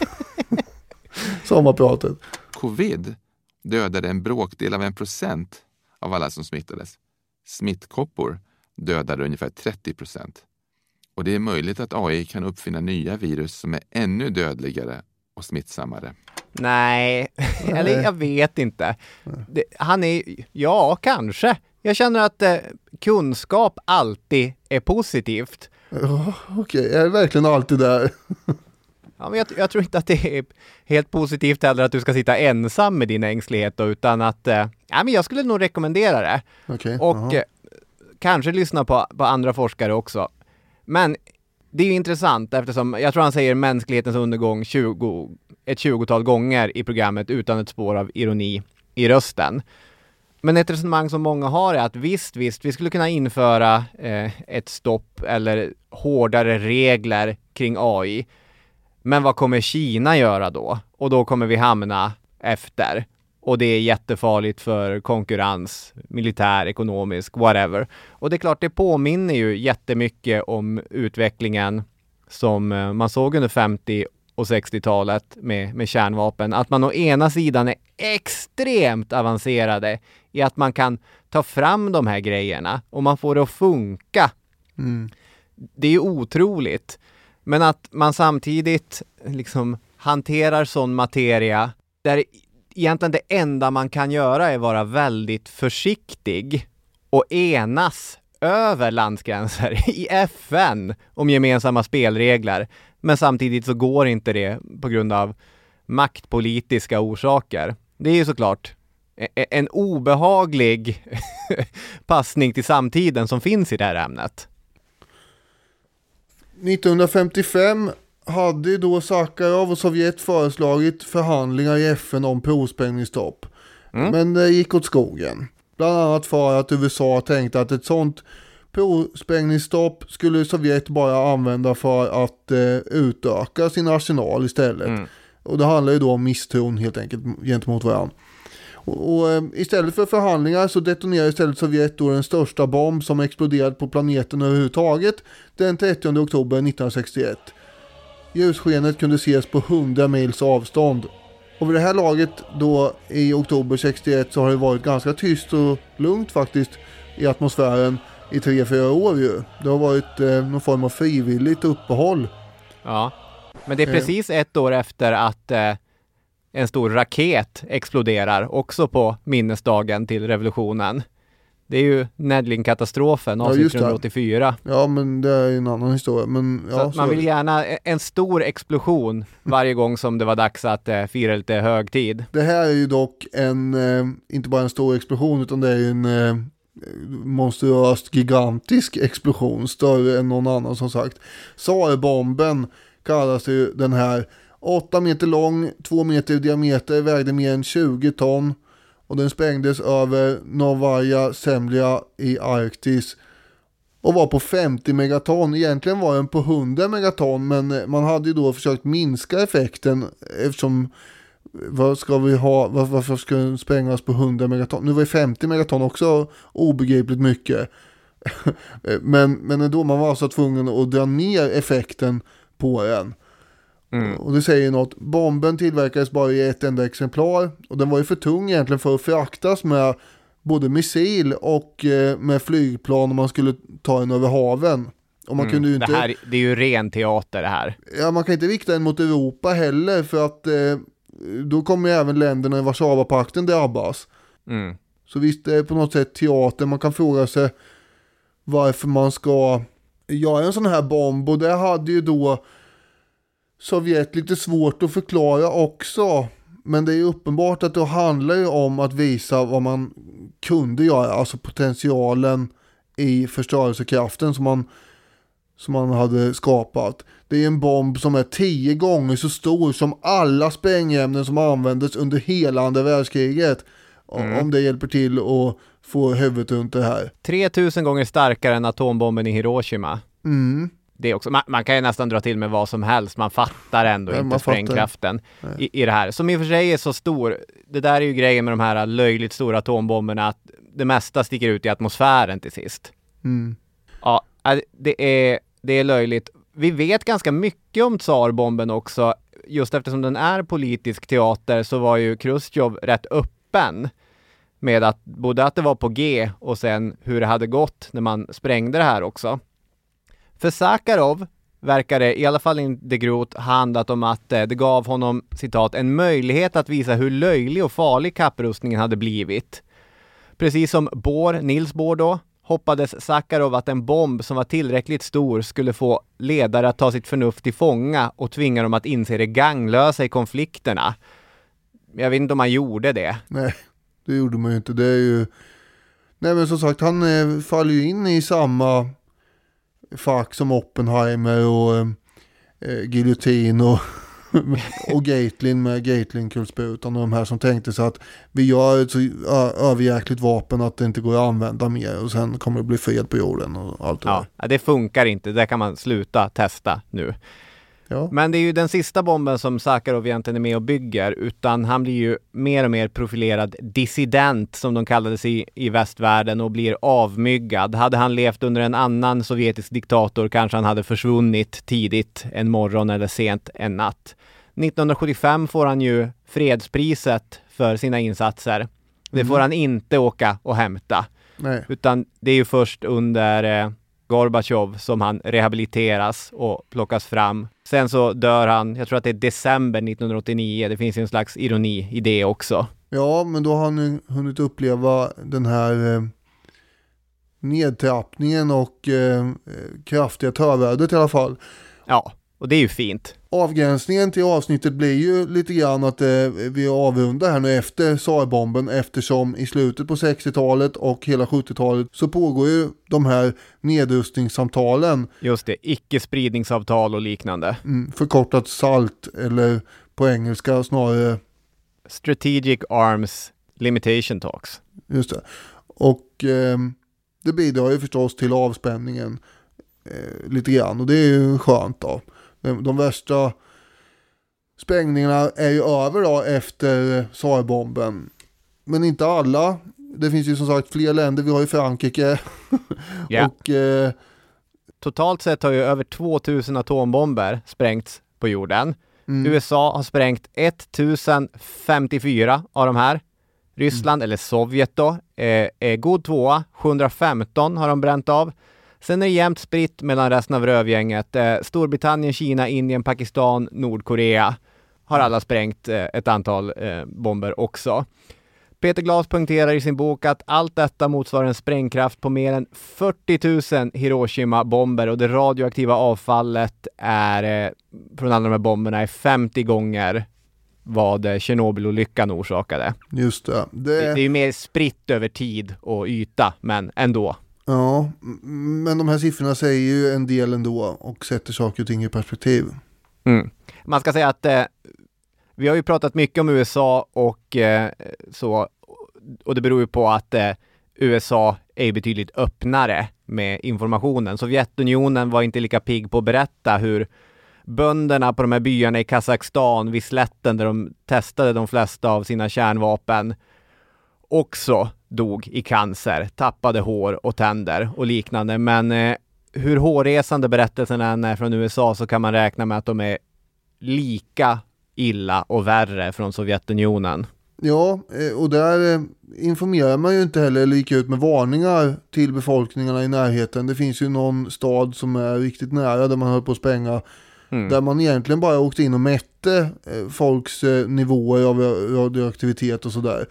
sommarpratet? Covid dödade en bråkdel av en procent av alla som smittades. Smittkoppor dödade ungefär 30 procent. Och det är möjligt att AI kan uppfinna nya virus som är ännu dödligare och smittsammare. Nej, eller jag vet inte. Det, han är, ja kanske. Jag känner att eh, kunskap alltid är positivt. Ja, Okej, jag är verkligen alltid där. Ja, men jag, jag tror inte att det är helt positivt heller att du ska sitta ensam med din ängslighet då, utan att, eh, ja men jag skulle nog rekommendera det. Okej, Och eh, kanske lyssna på, på andra forskare också. Men det är ju intressant eftersom jag tror han säger mänsklighetens undergång 20, ett tjugotal gånger i programmet utan ett spår av ironi i rösten. Men ett resonemang som många har är att visst, visst, vi skulle kunna införa eh, ett stopp eller hårdare regler kring AI. Men vad kommer Kina göra då? Och då kommer vi hamna efter. Och det är jättefarligt för konkurrens, militär, ekonomisk, whatever. Och det är klart, det påminner ju jättemycket om utvecklingen som eh, man såg under 50 och 60-talet med, med kärnvapen. Att man å ena sidan är extremt avancerade i att man kan ta fram de här grejerna och man får det att funka. Mm. Det är otroligt. Men att man samtidigt liksom hanterar sån materia där egentligen det enda man kan göra är vara väldigt försiktig och enas över landsgränser i FN om gemensamma spelregler. Men samtidigt så går inte det på grund av maktpolitiska orsaker. Det är ju såklart e-, e-, en obehaglig passning till samtiden som finns i det här ämnet. 1955 hade då Sakharov och Sovjet föreslagit förhandlingar i FN om provsprängningsstopp. Men det gick åt skogen. Bland annat för att USA tänkte att ett sånt provsprängningsstopp skulle Sovjet bara använda för att eh, utöka sin arsenal istället. Och det handlar ju då om misstron helt enkelt gentemot varandra. Och, och eh, istället för förhandlingar så detonerade istället Sovjet då den största bomb som exploderat på planeten överhuvudtaget den 30 oktober 1961. Ljusskenet kunde ses på 100 mils avstånd. Och vid det här laget då i oktober 61 så har det varit ganska tyst och lugnt faktiskt i atmosfären i 3-4 år ju. Det har varit eh, någon form av frivilligt uppehåll. Ja, men det är Eh. precis ett år efter att eh, en stor raket exploderar, också på minnesdagen till revolutionen. Det är ju Nedling-katastrofen, Ja, avsnitt just det. 384. Ja men det är en annan historia. Men, Så ja, att man så- vill gärna e- en stor explosion varje gång som det var dags att eh, fira lite högtid. Det här är ju dock en, eh, inte bara en stor explosion utan det är ju en eh, monstruöst gigantisk explosion. Större än någon annan som sagt. Tsarbomben kallas ju den här. 8 meter lång, 2 meter i diameter, vägde mer än 20 ton. Och den sprängdes över Novaja Zemlja i Arktis. Och var på 50 megaton. Egentligen var den på 100 megaton men man hade ju då försökt minska effekten eftersom vad ska vi ha, varför ska den sprängas på 100 megaton? Nu var ju 50 megaton också obegripligt mycket. men, men ändå, man var alltså tvungen att dra ner effekten på den. Och det säger något. Bomben tillverkades bara i ett enda exemplar. Och den var ju för tung egentligen för att fraktas med både missil och eh, med flygplan om man skulle ta den över haven. Och man kunde ju inte... Det här, det är ju ren teater det här. Ja, man kan inte rikta den mot Europa heller för att eh, då kommer ju även länderna i Warszawapakten drabbas. Mm. Så visst, det är på något sätt teater. Man kan fråga sig varför man ska göra en sån här bomb. Och det hade ju då Sovjet lite svårt att förklara också. Men det är uppenbart att det handlar ju om att visa vad man kunde göra. Alltså potentialen i förstörelsekraften som man, som man hade skapat. Det är en bomb som är tio gånger så stor som alla sprängämnen som användes under hela andra världskriget. Mm. Om det hjälper till att få huvudet runt det här. 3000 gånger starkare än atombomben i Hiroshima. Mm. Det också, man, man kan ju nästan dra till med vad som helst, man fattar ändå Ja, inte sprängkraften i, i det här. Som i och för sig är så stor. Det där är ju grejen med de här löjligt stora atombomberna, att det mesta sticker ut i atmosfären till sist. Mm. Ja, äh, det är, det är löjligt. vi vet ganska mycket om tsarbomben också. Just eftersom den är politisk teater så var ju Chrusjtjov rätt öppen med att både att det var på G och sen hur det hade gått när man sprängde det här också. För Sakarov verkar det, i alla fall inte De handlat om att eh, det gav honom, citat, en möjlighet att visa hur löjlig och farlig kapprustningen hade blivit. Precis som Bohr, Nils Bohr då, hoppades Sakarov att en bomb som var tillräckligt stor skulle få ledare att ta sitt förnuft till fånga och tvinga dem att inse det gagnlösa i konflikterna. Jag vet inte om han gjorde det. Nej, det gjorde man ju inte. Det är ju... Nej men som sagt, han eh, faller ju in i samma fack som Oppenheimer och eh, eh Giljotin och, och Gatling med Gatling-kulsprutan och de här som tänkte sig att vi gör ett så överjäkligt vapen att det inte går att använda mer och sen kommer det bli fred på jorden och allt det ja, där. det funkar inte. Det kan man sluta testa nu. Ja. Men det är ju den sista bomben som Sakharov egentligen är med och bygger, utan han blir ju mer och mer profilerad dissident, som de kallades i, i västvärlden, och blir avmyggad. Hade han levt under en annan sovjetisk diktator kanske han hade försvunnit tidigt en morgon eller sent en natt. 1975 får han ju fredspriset för sina insatser. Det får Mm. han inte åka och hämta. Nej. Utan det är ju först under eh, Gorbatjov som han rehabiliteras och plockas fram. Sen så dör han, jag tror att det är december 1989. Det finns ju en slags ironi i det också. Ja, men då har han hunnit uppleva den här eh, nedtrappningen och eh, kraftiga törvädret i alla fall. Ja, och det är ju fint. Avgränsningen till avsnittet blir ju lite grann att eh, vi avrundar här nu efter SAR-bomben eftersom i slutet på 60-talet och hela 70-talet så pågår ju de här nedrustningssamtalen, Just det, icke-spridningsavtal och liknande. mm, förkortat SALT eller på engelska snarare Strategic Arms Limitation Talks. Just det. Och eh, det bidrar ju förstås till avspänningen eh, lite grann och det är ju skönt då. De, de värsta sprängningarna är ju över då efter SAR-bomben. Men inte alla. Det finns ju som sagt fler länder. Vi har ju Frankrike. Ja. och eh, Totalt sett har ju över 2000 atombomber sprängts på jorden. Mm. USA har sprängt 1054 av de här. Ryssland, eller Sovjet då, är, är god tvåa. 715 har de bränt av. Sen är det jämnt spritt mellan resten av rövgänget. Eh, Storbritannien, Kina, Indien, Pakistan, Nordkorea har alla sprängt eh, ett antal eh, bomber också. Peter Glas poängterar i sin bok att allt detta motsvarar en sprängkraft på mer än 40 000 Hiroshima-bomber och det radioaktiva avfallet är, eh, från alla de här bomberna är 50 gånger vad eh, Tjernobylolyckan orsakade. just det. Det, det det är ju mer spritt över tid och yta, men ändå ja, men de här siffrorna säger ju en del ändå och sätter saker och ting i perspektiv. Mm. Man ska säga att eh, vi har ju pratat mycket om USA och eh, så, och det beror ju på att eh, USA är betydligt öppnare med informationen. Sovjetunionen var inte lika pigg på att berätta hur bönderna på de här byarna i Kazakstan vid slätten där de testade de flesta av sina kärnvapen också dog i cancer, tappade hår och tänder och liknande. Men eh, hur hårresande berättelsen än är från USA så kan man räkna med att de är lika illa och värre från Sovjetunionen. Ja, eh, och där eh, informerar man ju inte heller eller gick ut med varningar till befolkningarna i närheten. Det finns ju någon stad som är riktigt nära där man höll på att spränga. Mm. Där man egentligen bara åkte in och mätte eh, folks nivåer av radioaktivitet och sådär.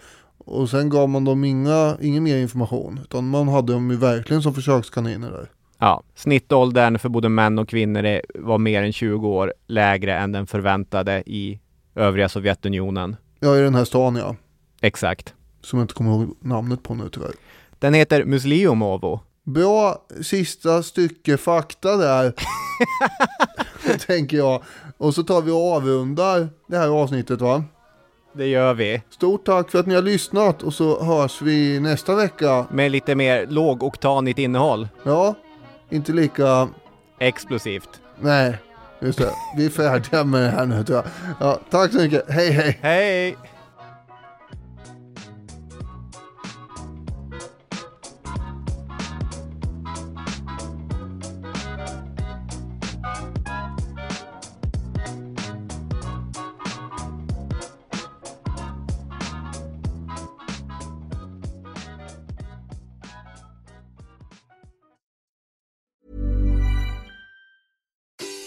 Och sen gav man dem inga, ingen mer information. Utan man hade dem ju verkligen som försökskaniner där. Ja, snittåldern för både män och kvinnor var mer än 20 år lägre än den förväntade i övriga Sovjetunionen. Ja, i den här stan ja. Exakt. Som jag inte kommer ihåg namnet på nu tyvärr. Den heter Musliomovo. Bra sista stycke fakta där. tänker jag. Och så tar vi och avrundar det här avsnittet va. Det gör vi. Stort tack för att ni har lyssnat och så hörs vi nästa vecka. Med lite mer lågoktanigt innehåll. Ja, inte lika... Explosivt. Nej, just det. Vi är färdiga med det här nu tror jag. Ja, tack så mycket. Hej hej. Hej!